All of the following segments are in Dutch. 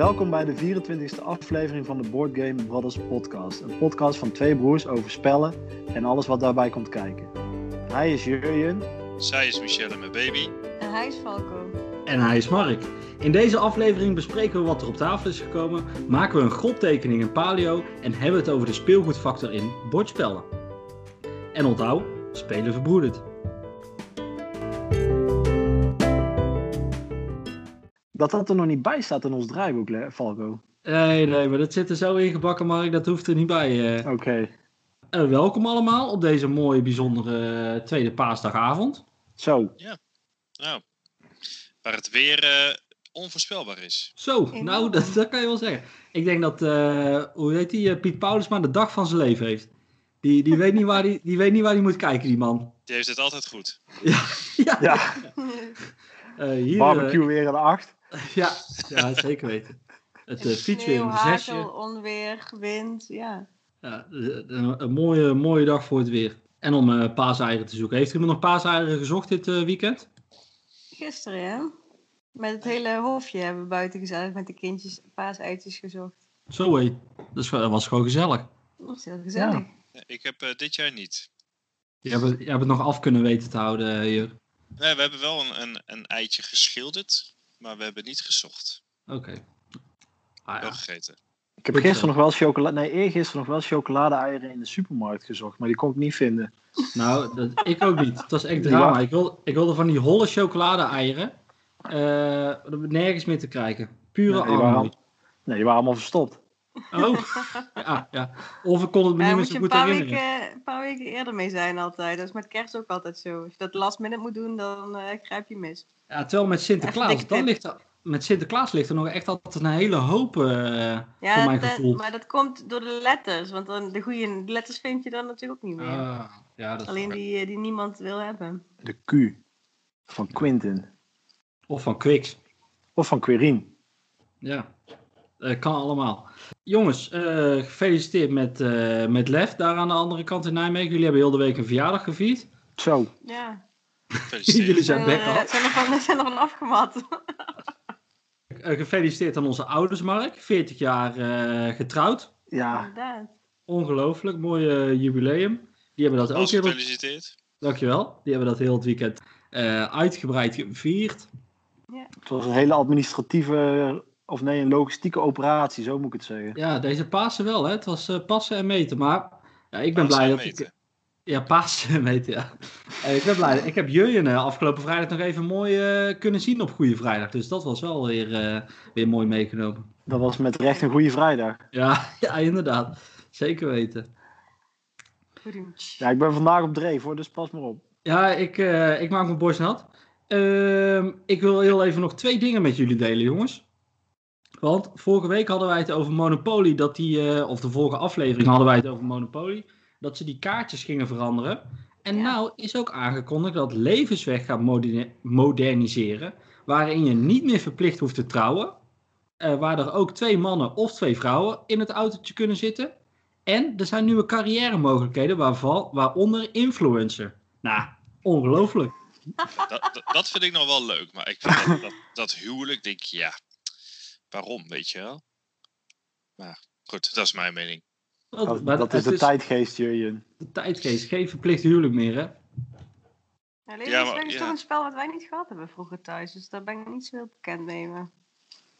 Welkom bij de 24e aflevering van de Board Game Brothers podcast. Een podcast van twee broers over spellen en alles wat daarbij komt kijken. Hij is Jurjen. Zij is Michelle mijn baby. En hij is Falco. En hij is Mark. In deze aflevering bespreken we wat er op tafel is gekomen, maken we een grottekening in paleo en hebben we het over de speelgoedfactor in bordspellen. En onthoud, spelen verbroedert. Dat dat er nog niet bij staat in ons draaiboek, hè, Falco. Nee, nee, maar dat zit er zo ingebakken, Mark, dat hoeft er niet bij. eh. Oké. Eh, welkom allemaal op deze mooie, bijzondere eh, tweede paasdagavond. Zo. Nou, waar het weer eh, onvoorspelbaar is. Zo, nou, dat, dat kan je wel zeggen. Ik denk dat, eh, hoe heet die, Piet Paulusma de dag van zijn leven heeft. Die, die, weet niet waar die, die weet niet waar hij moet kijken, die man. Die heeft het altijd goed. Ja, Ja, eh, hier, barbecue weer een 8. ja, ja, zeker weten. Het uh, fiets weer Sneeuw, een zesje. onweer, wind, ja. Ja, een, mooie, mooie dag voor het weer. En om eh paaseieren te zoeken. Heeft iemand nog paaseieren gezocht dit eh, weekend? Gisteren, ja. Met het hele hofje hebben we buiten gezellig met de kindjes paaseitjes gezocht. Zo hé, dat, was gewoon gezellig. Dat was heel gezellig. Ja, Ik heb eh, dit jaar niet. Je hebt, het- je hebt het nog af kunnen weten te houden hier. Nee, we hebben wel een, een, een eitje geschilderd, maar we hebben niet gezocht. Oké. Ah, Wel ja. gegeten. Ik heb gisteren zo. nog wel chocolade, nee, eergisteren nog wel chocolade-eieren in de supermarkt gezocht, maar die kon ik niet vinden. Nou, dat, ik ook niet. Het was echt Ja. drama. Ik, wil, ik wilde van die holle chocolade-eieren. eh, nergens meer te krijgen. Pure Nee, die, waren, armoede. nee, die waren allemaal verstopt. Oh, ja, ja. Of ik kon het me Daar niet meer moet zo je een goed paar herinneren. weken, een paar weken eerder mee zijn altijd. Dat is met kerst ook altijd zo. Als je dat last minute moet doen, dan eh, grijp je mis. Ja, terwijl met Sinterklaas, dan ligt er, met Sinterklaas ligt er nog echt altijd een hele hoop eh, voor Ja, mijn dat- gevoel. maar dat komt door de letters. Want dan, de goede letters vind je dan natuurlijk ook niet meer. Ah, ja, dat is Alleen die, eh, die niemand wil hebben. De Q van Quintin. Of van Quicks. Of van Quirin. Ja, Eh, kan allemaal. Jongens, eh, gefeliciteerd met, eh, met Lef daar aan de andere kant in Nijmegen. Jullie hebben heel de week een verjaardag gevierd. Zo. Ja. Gefeliciteerd. Jullie zijn bek af. zijn er, van, zijn er van afgemat. Eh, gefeliciteerd aan onze ouders, Mark. 40 jaar eh, getrouwd. Ja, Inderdaad. Ongelooflijk, mooi jubileum. Die hebben dat ook heel... gefeliciteerd. Dankjewel. Die hebben dat heel het weekend eh, uitgebreid gevierd. het was een hele administratieve, of nee, een logistieke operatie, zo moet ik het zeggen. Ja, deze Pasen wel, hè. Het was eh, passen en meten. Maar ja, ik ben Pasen blij dat meten. ik... Ja, Pasen en meten, ja. Ik ben blij. Ik heb Jurjen eh, afgelopen vrijdag nog even mooi eh, kunnen zien op Goede Vrijdag. Dus dat was wel weer, eh, weer mooi meegenomen. Dat was met recht een goede vrijdag. Ja, ja, inderdaad. Zeker weten. Ja, ik ben vandaag op dreef hoor, dus pas maar op. Ja, ik, eh, ik maak mijn borst nat. Ehm, ik wil heel even nog twee dingen met jullie delen, jongens. Want vorige week hadden wij het over Monopoly, dat die, eh, of de vorige aflevering hadden wij het over Monopoly, dat ze die kaartjes gingen veranderen. En Ja. nou is ook aangekondigd dat Levensweg gaat moderne- moderniseren, waarin je niet meer verplicht hoeft te trouwen, eh, waar er ook twee mannen of twee vrouwen in het autootje kunnen zitten. En er zijn nieuwe carrière mogelijkheden, waarvan, waaronder influencer. Nou, ongelooflijk. Dat, dat, dat vind ik nog wel leuk, maar ik vind dat, dat, dat huwelijk, denk ik, ja, waarom, weet je wel? Maar goed, dat is mijn mening. Dat, Dat, maar dat is de tijdgeest, Jurjen. de tijdgeest. Geen verplicht huwelijk meer, hè? Ja, Levensweg Ja, maar- is ja. toch een spel wat wij niet gehad hebben vroeger thuis. Dus daar ben ik niet zo heel bekend mee. Maar...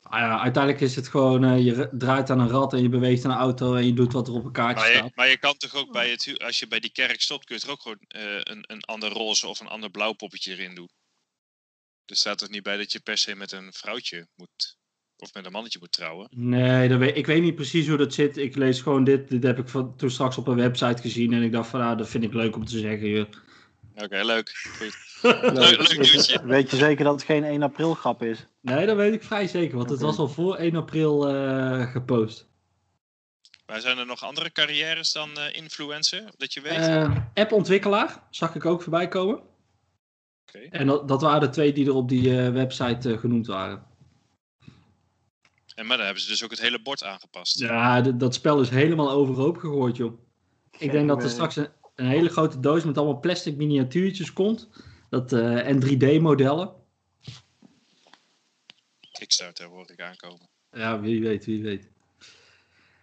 Ah ja, uiteindelijk is het gewoon, eh, je draait aan een rad en je beweegt een auto en je doet wat er op een kaartje Maar je, staat. maar je kan toch ook bij het, als je bij die kerk stopt, kun je er ook gewoon eh, een, een ander roze of een ander blauw poppetje erin doen. Er staat toch niet bij dat je per se met een vrouwtje moet, of met een mannetje moet trouwen? Nee, dat weet, ik weet niet precies hoe dat zit. Ik lees gewoon dit. Dit heb ik van, toen straks op een website gezien en ik dacht van, nou, dat vind ik leuk om te zeggen. joh. Oké, leuk. Goed. Leuk. Leuk, leuk nieuwtje. Weet je zeker dat het geen 1 april grap is? Nee, dat weet ik vrij zeker, want het was al voor 1 april eh, gepost. Maar zijn er nog andere carrières dan eh, influencer, dat je weet? Eh, appontwikkelaar zag ik ook voorbij komen. Oké. En dat, dat waren de twee die er op die eh, website genoemd waren. En maar dan hebben ze dus ook het hele bord aangepast. Ja, dat spel is helemaal overhoop gegooid, joh. Ik denk dat er straks een, een hele grote doos met allemaal plastic miniatuurtjes komt. Dat, eh, en 3D-modellen. Kickstarter hoor ik aankomen. Ja, wie weet, wie weet.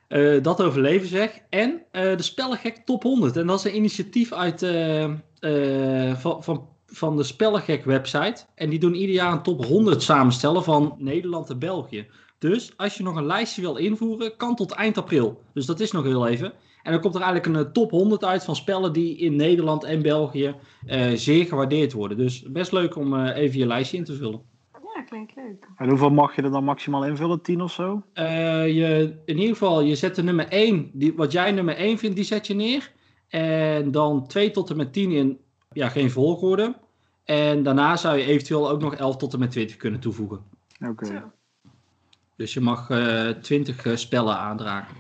Eh, dat over leven zeg. En eh, de Spellengek Top 100. En dat is een initiatief uit, eh, eh, van, van, van de Spellengek website. En die doen ieder jaar een top 100 samenstellen van Nederland en België. Dus als je nog een lijstje wil invoeren, kan tot eind april. Dus dat is nog heel even. En dan komt er eigenlijk een eh, top 100 uit van spellen die in Nederland en België eh, zeer gewaardeerd worden. Dus best leuk om eh, even je lijstje in te vullen. Ja, klinkt leuk. En hoeveel mag je er dan maximaal invullen? 10 of zo? Eh, je, in ieder geval, je zet de nummer 1, die, wat jij nummer 1 vindt, die zet je neer. En dan 2 tot en met 10 in, ja, geen volgorde. En daarna zou je eventueel ook nog 11 tot en met 20 kunnen toevoegen. Oké. Dus je mag eh 20 eh, spellen aandragen.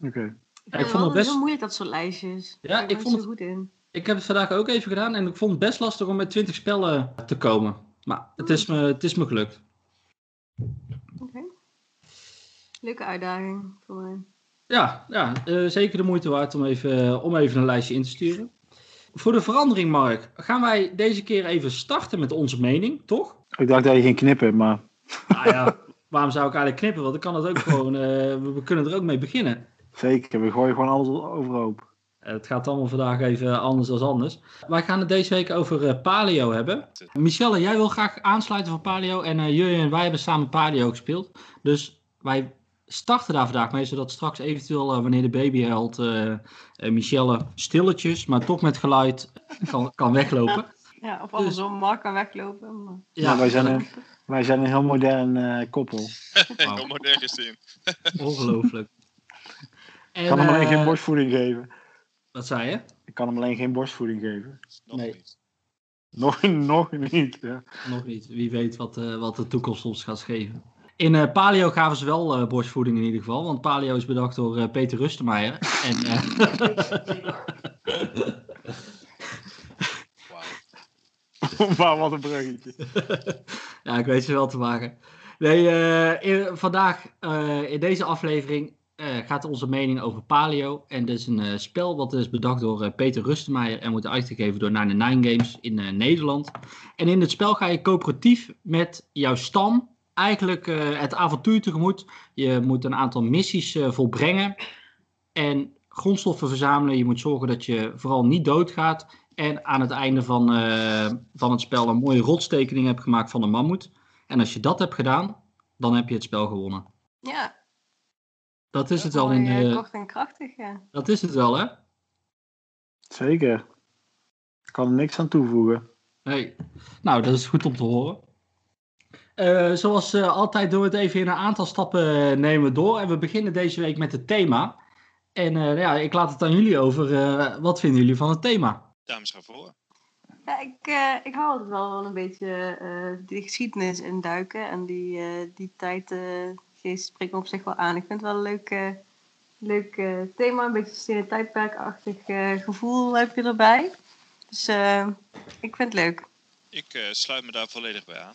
Oké. Ik ik vind vond het het best- heel moeilijk, dat soort lijstjes. Ja, ik vond zo goed in. Ik heb het vandaag ook even gedaan en ik vond het best lastig om met 20 spellen te komen. Maar het is me, het is me gelukt. Oké. Leuke uitdaging voor mij. Ja, ja eh, zeker de moeite waard om even, om even een lijstje in te sturen. Voor de verandering, Mark, gaan wij deze keer even starten met onze mening, toch? Ik dacht dat je ging knippen, maar Nou ja, waarom zou ik eigenlijk knippen? Want ik kan het ook gewoon, eh, we, we kunnen er ook mee beginnen. zeker. We gooien gewoon alles overhoop. Eh, Het gaat allemaal vandaag even anders dan anders. Wij gaan het deze week over eh, Paleo hebben. Michelle, jij wil graag aansluiten van Paleo. En eh jullie en wij hebben samen Paleo gespeeld. Dus wij starten daar vandaag mee. Zodat straks eventueel, wanneer de baby huilt, eh, eh, Michelle stilletjes, maar toch met geluid kan, kan weglopen. Ja, of andersom, Mark kan weglopen. Maar... Ja, wij, zijn wij zijn een heel modern eh, koppel. Wauw. Heel modern gezien. Ongelooflijk. En, Ik kan hem alleen eh, geen borstvoeding geven. Wat zei je? Ik kan hem alleen geen borstvoeding geven. Nog Nee. niet. Nog, nog niet. Ja. Nog niet. Wie weet wat, eh, wat de toekomst ons gaat geven. In eh, Paleo gaven ze wel eh, borstvoeding in ieder geval. Want Paleo is bedacht door eh, Peter Rustenmeijer. En, eh. maar wat een bruggetje. ja, ik weet ze wel te maken. Nee, eh, vandaag eh, in deze aflevering eh, gaat onze mening over Paleo. En dat is een spel wat is bedacht door Peter Rustenmeijer en wordt uitgegeven door 99 Games in Nederland. En in het spel ga je coöperatief met jouw stam eigenlijk het avontuur tegemoet. Je moet een aantal missies volbrengen en grondstoffen verzamelen. Je moet zorgen dat je vooral niet doodgaat. En aan het einde van, eh, van het spel een mooie rotstekening hebt gemaakt van een mammoet. En als je dat hebt gedaan, dan heb je het spel gewonnen. Ja, Dat is het wel in. mooi, eh, eh, kort en krachtig, ja. dat is het wel, hè? Zeker. Ik kan er niks aan toevoegen. Nee. Nou, dat is goed om te horen. Eh, zoals eh, altijd doen we het even in een aantal stappen nemen door. En we beginnen deze week met het thema. En eh, ja, ik laat het aan jullie over. Eh, wat vinden jullie van het thema? Dames gaan voor. Ja, ik, eh, ik hou altijd wel een beetje eh die geschiedenis induiken. En die, eh die tijdgeest spreekt me op zich wel aan. Ik vind het wel een leuk, leuk thema. Een beetje stenen tijdperkachtig gevoel heb je erbij. Dus ik vind het leuk. Ik sluit me daar volledig bij aan.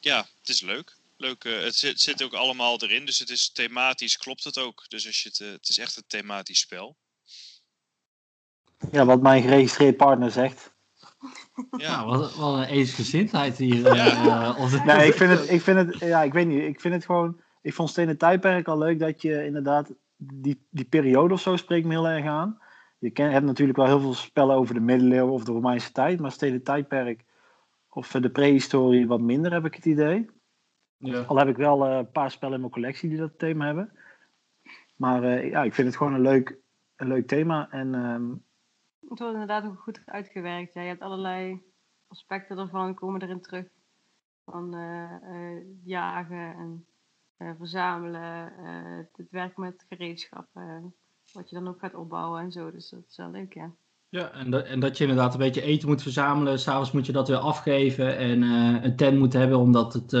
Ja, het is leuk. leuk het, zit, zit ook allemaal erin, dus het is thematisch, klopt het ook. Dus als je het, het is echt een thematisch spel. Ja, wat mijn geregistreerd partner zegt. Ja, wat, wat een eensgezindheid hier. eh, Ja. eh, Nee, ik vind het, ik vind het, ja, ik weet niet. Ik vind het gewoon, ik vond Stenen Tijdperk al leuk dat je inderdaad, die, die periode of zo spreekt me heel erg aan. Je ken, hebt natuurlijk wel heel veel spellen over de middeleeuwen of de Romeinse tijd, maar Stenen Tijdperk of de prehistorie wat minder heb ik het idee. Ja. Al heb ik wel eh, een paar spellen in mijn collectie die dat thema hebben. Maar eh, ja, ik vind het gewoon een leuk, een leuk thema. En ehm, Het wordt inderdaad ook goed uitgewerkt. Ja, je hebt allerlei aspecten ervan komen erin terug. Van eh, eh, jagen en eh, verzamelen. het werk met gereedschap. eh, wat je dan ook gaat opbouwen en zo. Dus dat is wel leuk, ja. Ja, en, dat, en dat je inderdaad een beetje eten moet verzamelen. S'avonds moet je dat weer afgeven. En een tent moet hebben omdat het.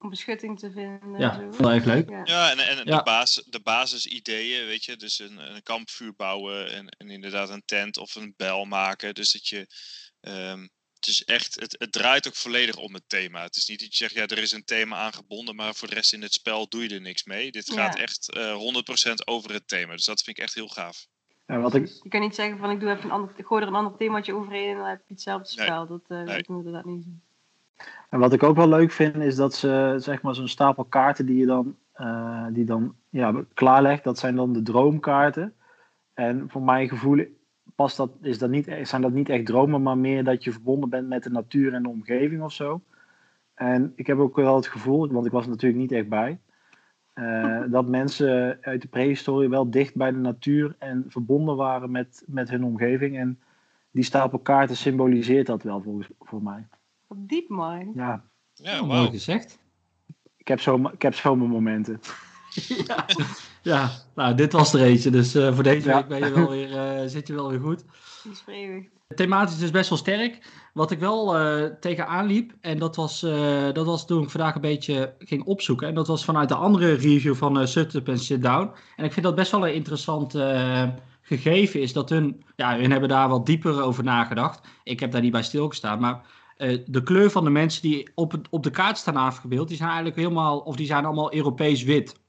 Eh, Om beschutting te vinden. ja, en zo. heel erg leuk. Ja. ja en, en Ja. De, basis, de basisideeën, weet je, dus een, een kampvuur bouwen en, en inderdaad een tent of een bel maken. Dus dat je, ehm, het is echt, het, het draait ook volledig om het thema. Het is niet dat je zegt, ja, er is een thema aangebonden, maar voor de rest in het spel doe je er niks mee. Dit Ja. gaat echt eh 100% over het thema, dus dat vind ik echt heel gaaf. ja, wat ik, Je kan niet zeggen van ik, doe even een ander, ik gooi er een ander themaatje overheen en dan heb je hetzelfde Nee. spel. Dat uh, Nee. inderdaad niet zo. En wat ik ook wel leuk vind, is dat ze zeg maar zo'n stapel kaarten die je dan, eh, die dan ja, klaarlegt, dat zijn dan de droomkaarten. En voor mijn gevoel past dat, is dat niet, zijn dat niet echt dromen, maar meer dat je verbonden bent met de natuur en de omgeving of zo. En ik heb ook wel het gevoel, want ik was er natuurlijk niet echt bij, eh, dat mensen uit de prehistorie wel dicht bij de natuur en verbonden waren met, met hun omgeving. En die stapel kaarten symboliseert dat wel volgens, voor mij. Wat diep, man. Ja, Ja, Oh, mooi gezegd. ik heb zo, ik heb zo mijn momenten. ja. ja, nou, dit was er eentje. Dus eh, voor deze Ja. week ben je wel weer, eh, zit je wel weer goed. Is. Thematisch is best wel sterk. Wat ik wel eh tegenaan liep, en dat was, eh, dat was toen ik vandaag een beetje ging opzoeken. En dat was vanuit de andere review van eh Sit Up en Sit Down. En ik vind dat best wel een interessant gegeven is. Dat hun, ja, hun hebben daar wat dieper over nagedacht. Ik heb daar niet bij stilgestaan. Maar eh, de kleur van de mensen die op, op de kaart staan afgebeeld, die zijn eigenlijk helemaal, of die zijn allemaal Europees wit.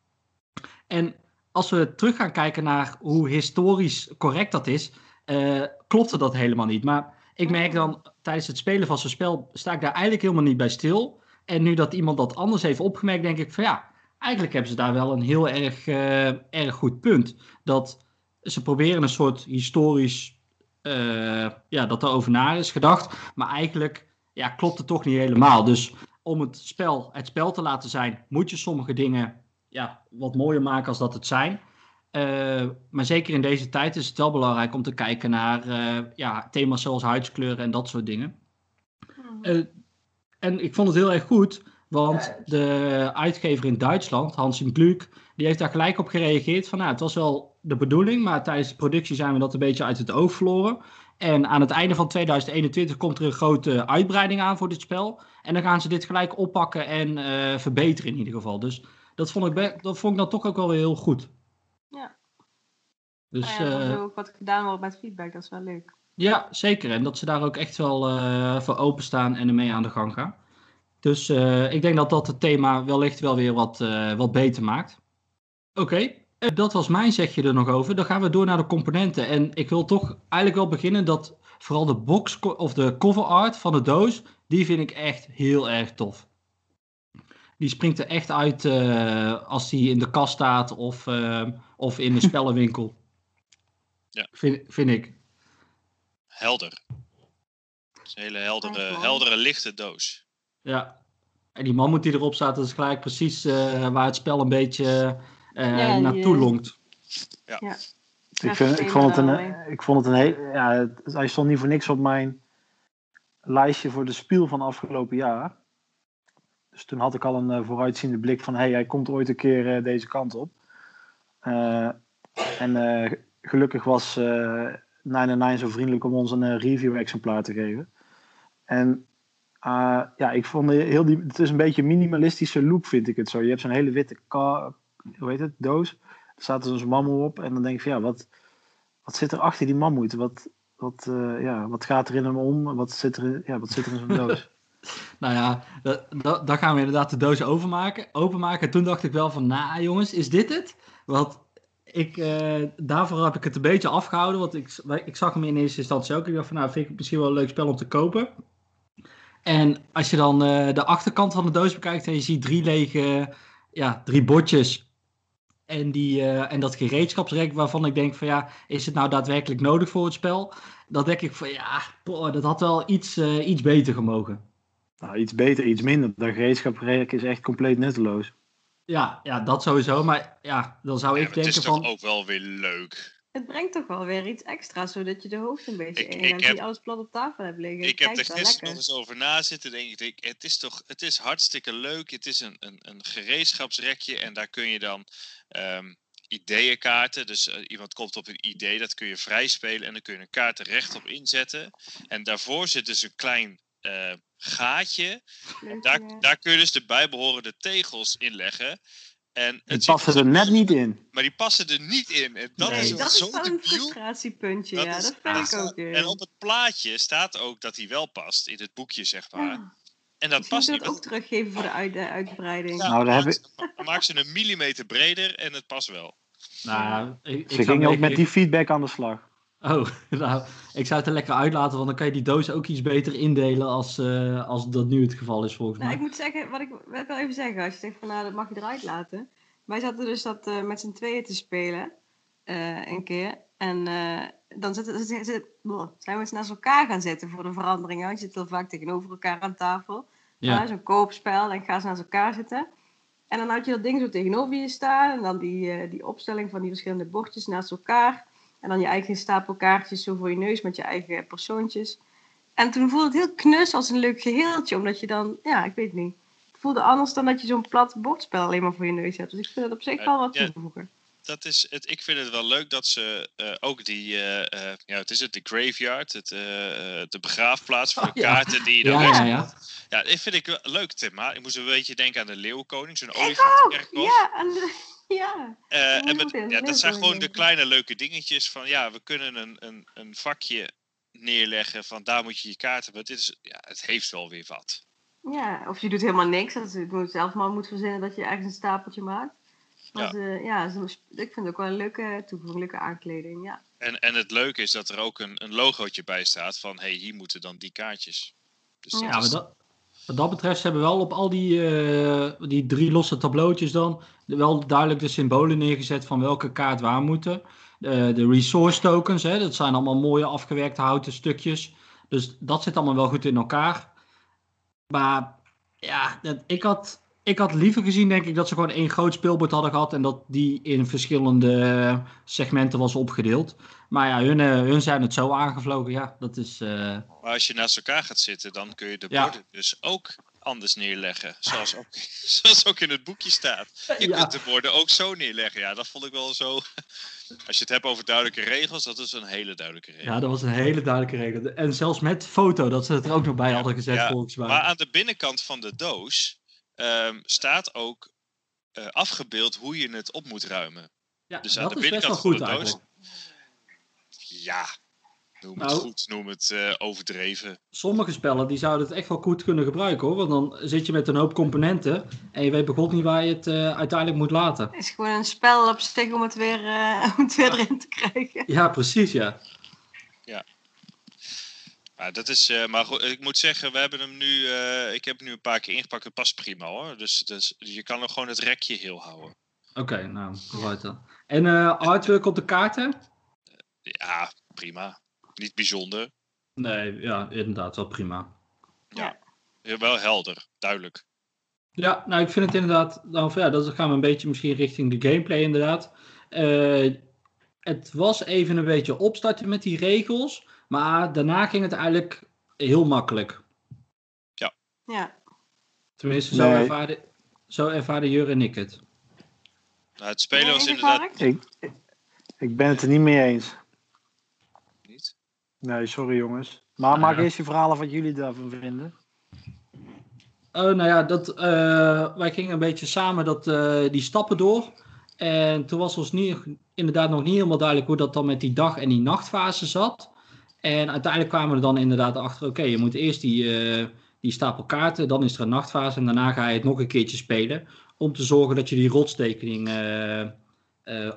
En als we terug gaan kijken naar hoe historisch correct dat is, eh, klopte dat helemaal niet. Maar ik merk dan tijdens het spelen van zo'n spel, sta ik daar eigenlijk helemaal niet bij stil. En nu dat iemand dat anders heeft opgemerkt, denk ik van ja, eigenlijk hebben ze daar wel een heel erg, eh, erg goed punt. Dat ze proberen een soort historisch, eh, ja, dat er over na is gedacht. Maar eigenlijk ja, klopt het toch niet helemaal. Dus om het spel het spel te laten zijn, moet je sommige dingen ja, wat mooier maken als dat het zijn. Eh, maar zeker in deze tijd is het wel belangrijk om te kijken naar eh, ja, thema's zoals huidskleuren en dat soort dingen. Hmm. Eh, en ik vond het heel erg goed, want de uitgever in Duitsland, Hans in die heeft daar gelijk op gereageerd van, nou, het was wel de bedoeling, maar tijdens de productie zijn we dat een beetje uit het oog verloren. En aan het einde van 2021 komt er een grote uitbreiding aan voor dit spel. En dan gaan ze dit gelijk oppakken en eh, verbeteren in ieder geval. Dus dat vond ik, dat vond ik dan toch ook wel weer heel goed. Ja. Dus Nou ja, dat er ook wat gedaan wordt met feedback, dat is wel leuk. ja, zeker. En dat ze daar ook echt wel eh, voor openstaan en ermee aan de gang gaan. Dus ik denk dat dat het thema wellicht wel weer wat, wat beter maakt. Oké, dat was mijn zegje er nog over. Dan gaan we door naar de componenten. En ik wil toch eigenlijk wel beginnen dat vooral de box of de cover art van de doos, die vind ik echt heel erg tof. Die springt er echt uit eh, als die in de kast staat of, eh, of in de spellenwinkel. Ja. Vind, vind ik. Helder. Is een hele heldere, heldere, lichte doos. Ja. En die mammoet die erop staat, dat is gelijk precies eh, waar het spel een beetje eh, Ja, die, naartoe eh, lonkt. Ik, vind, ik, vond het een, ik vond het een heel. Ja, het- hij stond niet voor niks op mijn lijstje voor de spiel van afgelopen jaar. Dus toen had ik al een eh, vooruitziende blik van: hé, hey, hij komt ooit een keer eh, deze kant op. Eh, en eh, gelukkig was eh 99 zo vriendelijk om ons een eh, review-exemplaar te geven. En eh, ja, ik vond heel die. Het is een beetje een minimalistische look, vind ik het zo. Je hebt zo'n hele witte ka, hoe heet het, doos. Er staat er zo'n mammoet op. En dan denk ik van ja, wat, wat zit er achter die mammoet? Wat, wat, eh, ja, wat gaat er in hem om? Wat zit er ja, wat zit er in zo'n doos? Nou ja, da- da- dan gaan we inderdaad de doos openmaken. openmaken. En toen dacht ik wel van, nou jongens, is dit het? Want ik, eh, daarvoor heb ik het een beetje afgehouden. Want ik, ik zag hem in eerste instantie ook. Ik dacht van, nou vind ik het misschien wel een leuk spel om te kopen. En als je dan eh, de achterkant van de doos bekijkt en je ziet drie lege, ja, drie bordjes. En, die, eh, en dat gereedschapsrek waarvan ik denk van ja, is het nou daadwerkelijk nodig voor het spel? Dan denk ik van ja, boah, dat had wel iets, eh, iets beter gemogen. nou, iets beter, iets minder. Dat gereedschapswerk is echt compleet nutteloos. Ja, ja, dat sowieso. Maar ja, dan zou Ja, ik maar het is denken toch van... ook wel weer leuk. Het brengt toch wel weer iets extra's, zodat je de hoofd een beetje Ik- in gaat. heb- Die alles plat op tafel hebt liggen. Ik heb er gisteren nog lekker. eens over na zitten denken. Ik, het is toch het is hartstikke leuk. Het is een, een, een gereedschapsrekje en daar kun je dan ehm ideeënkaarten. Dus eh, iemand komt op een idee, dat kun je vrij spelen en dan kun je een kaart er rechtop inzetten. En daarvoor zit dus een klein eh, gaatje. Leuk, Daar, daar kun je dus de bijbehorende tegels in leggen. En Die passen er net niet in. Maar die passen er niet in. En dat Nee, is dat wel is zo wel een debiel. frustratiepuntje, Dat ja. is Dat vind ik ook. En op het plaatje staat ook dat hij wel past in het boekje, zeg maar. Ja, En dat Misschien past moeten niet. we het ook teruggeven voor de, uit, de uitbreiding. Ja, Nou, daar heb maak, ze- maak ze een millimeter breder en het past wel. Nou, ik, ik Ze gingen ook met die feedback aan de slag. Oh, nou, ik zou het er lekker uitlaten, want dan kan je die doos ook iets beter indelen als, eh, als dat nu het geval is volgens Nou, mij. ik moet zeggen, wat ik, wil even zeggen, als je zegt van nou, dat mag je eruit laten. Wij zaten dus dat eh, met z'n tweeën te spelen, eh, een keer. En dan zitten, zit- zit- bleh, zijn we eens naast elkaar gaan zitten voor de verandering. hè. Je zit heel vaak tegenover elkaar aan tafel. Ja. Ja. Zo'n koopspel, en ga ze naast elkaar zitten. En dan had je dat ding zo tegenover je staan. En dan die, die opstelling van die verschillende bordjes naast elkaar. En dan je eigen stapel kaartjes zo voor je neus met je eigen persoontjes. En toen voelde het heel knus als een leuk geheeltje. Omdat je dan, ja, ik weet niet. Het voelde anders dan dat je zo'n plat bordspel alleen maar voor je neus hebt. Dus ik vind het op zich wel wat ja. toevoegen. dat is het, ik vind het wel leuk dat ze eh, ook die, eh, eh, ja, het is het, de graveyard, het, eh, eh, de begraafplaats voor de Oh, ja. kaarten die je dan Ja, weg- ja, ja. Vind ik wel leuk thema. Ik moest een beetje denken aan de Leeuwkoning, zo'n olifantenkerkhof. Ja, en de- ja. Eh, en met- ja, dat zijn gewoon de kleine leuke dingetjes van ja, we kunnen een, een, een vakje neerleggen van daar moet je je kaarten. Maar dit is, ja, het heeft wel weer wat. Ja, of je doet helemaal niks. Dat je moet zelf maar moet verzinnen dat je ergens een stapeltje maakt. Ja. ze- ja, ze- ik vind het ook wel een leuke toevoeging, leuke aankleding. Ja. En, en het leuke is dat er ook een, een logootje bij staat van hé, hey, hier moeten dan die kaartjes. Dus Ja, is- maar dat, wat dat betreft ze hebben wel op al die, eh, die drie losse tableautjes dan wel duidelijk de symbolen neergezet van welke kaart waar moeten. De, de resource tokens, hè, dat zijn allemaal mooie afgewerkte houten stukjes. Dus dat zit allemaal wel goed in elkaar. Maar ja, ik, had, ik had liever gezien denk ik dat ze gewoon één groot speelbord hadden gehad en dat die in verschillende segmenten was opgedeeld. Maar ja, hun, eh, hun zijn het zo aangevlogen. Ja, dat is... eh, Maar als je naast elkaar gaat zitten, dan kun je de Ja. borden dus ook anders neerleggen. Zoals ook, zoals ook in het boekje staat. Je Ja. kunt de borden ook zo neerleggen. Ja, dat vond ik wel zo. Als je het hebt over duidelijke regels, dat is een hele duidelijke regel. Ja, dat was een hele duidelijke regel. En zelfs met foto, dat ze het er ook nog bij hadden gezet, Ja, volgens mij. Maar aan de binnenkant van de doos ehm, staat ook eh, afgebeeld hoe je het op moet ruimen. ja, Dus aan dat de is best wel binnenkant van goed de doos. eigenlijk. Ja, noem het Nou. goed, noem het eh, overdreven. Sommige spellen die zouden het echt wel goed kunnen gebruiken hoor. Want dan zit je met een hoop componenten en je weet begot niet waar je het eh, uiteindelijk moet laten. Het is gewoon een spel op zich om het weer, eh, om het weer erin te krijgen. Ja, precies ja. Maar, dat is, eh, maar goed, ik moet zeggen, we hebben hem nu, eh, ik heb hem nu een paar keer ingepakt. Het past prima hoor. Dus, dus je kan nog gewoon het rekje heel houden. Oké, nou, vooruit dan. En eh artwork op de kaarten? Ja, prima. Niet bijzonder. Nee, ja, inderdaad, wel prima. Ja, wel helder, duidelijk. Ja, nou, ik vind het inderdaad, nou, ja, dat gaan we een beetje misschien richting de gameplay inderdaad. Het was even een beetje opstarten met die regels, maar daarna ging het eigenlijk heel makkelijk. Ja. Tenminste, zo, Nee. ervaarde, zo ervaarde Jur en ik het. Nou, het spelen Nee, was inderdaad? Ik, ben het er niet mee eens. niet. Nee, sorry jongens. Maar maak Ja. eerst je verhalen wat jullie daarvan vinden. Oh, nou ja, dat, eh, wij gingen een beetje samen dat, eh, die stappen door. En toen was ons niet, inderdaad nog niet helemaal duidelijk hoe dat dan met die dag- en die nachtfase zat. En uiteindelijk kwamen we dan inderdaad achter, oké, je moet eerst die, eh, die stapel kaarten, dan is er een nachtfase en daarna ga je het nog een keertje spelen. Om te zorgen dat je die rotstekening eh, eh,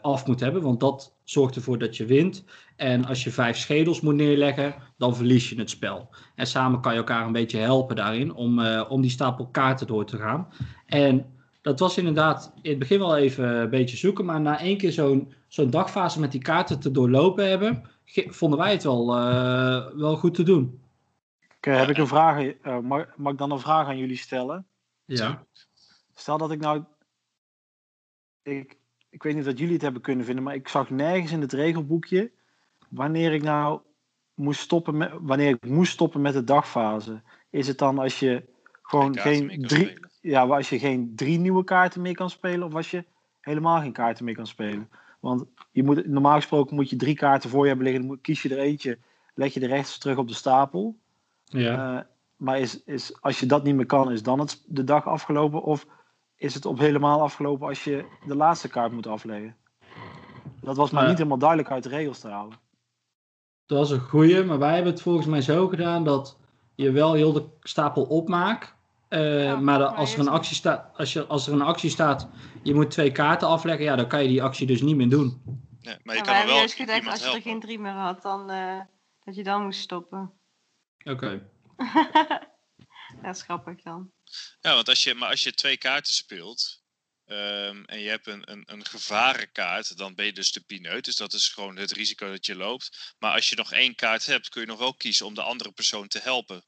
af moet hebben, want dat zorgt ervoor dat je wint. En als je vijf schedels moet neerleggen, dan verlies je het spel. En samen kan je elkaar een beetje helpen daarin om, om die stapel kaarten door te gaan. En dat was inderdaad in het begin wel even een beetje zoeken, maar na één keer zo'n zo'n dagfase met die kaarten te doorlopen hebben, vonden wij het wel, eh, wel goed te doen. Oké, heb ik een vraag. eh, mag, mag ik dan een vraag aan jullie stellen? Ja. Stel dat ik nou. Ik, ik weet niet of jullie het hebben kunnen vinden, maar ik zag nergens in het regelboekje wanneer ik nou moest stoppen met, wanneer ik moest stoppen met de dagfase. Is het dan als je gewoon geen drie, ja, als je geen drie nieuwe kaarten meer kan spelen, of als je helemaal geen kaarten meer kan spelen? Want je moet, normaal gesproken moet je drie kaarten voor je hebben liggen, dan kies je er eentje, leg je de rechts terug op de stapel. Ja. Eh, maar is, is, als je dat niet meer kan, is dan het, de dag afgelopen? Of is het op helemaal afgelopen als je de laatste kaart moet afleggen? Dat was maar Eh. niet helemaal duidelijk uit de regels te halen. Dat was een goeie, maar wij hebben het volgens mij zo gedaan dat je wel heel de stapel opmaakt. Eh, Ja, maar als, er een actie staat, als, je, als er een actie staat, je moet twee kaarten afleggen, ja, dan kan je die actie dus niet meer doen. Nee, maar je Ja, kan er wel juist gedacht, als je er geen drie meer had, dan eh, dat je dan moest stoppen. Oké. dat is grappig dan. Ja, want als je, maar als je twee kaarten speelt ehm, en je hebt een, een, een gevarenkaart, dan ben je dus de pineut. Dus dat is gewoon het risico dat je loopt. Maar als je nog één kaart hebt, kun je nog wel kiezen om de andere persoon te helpen.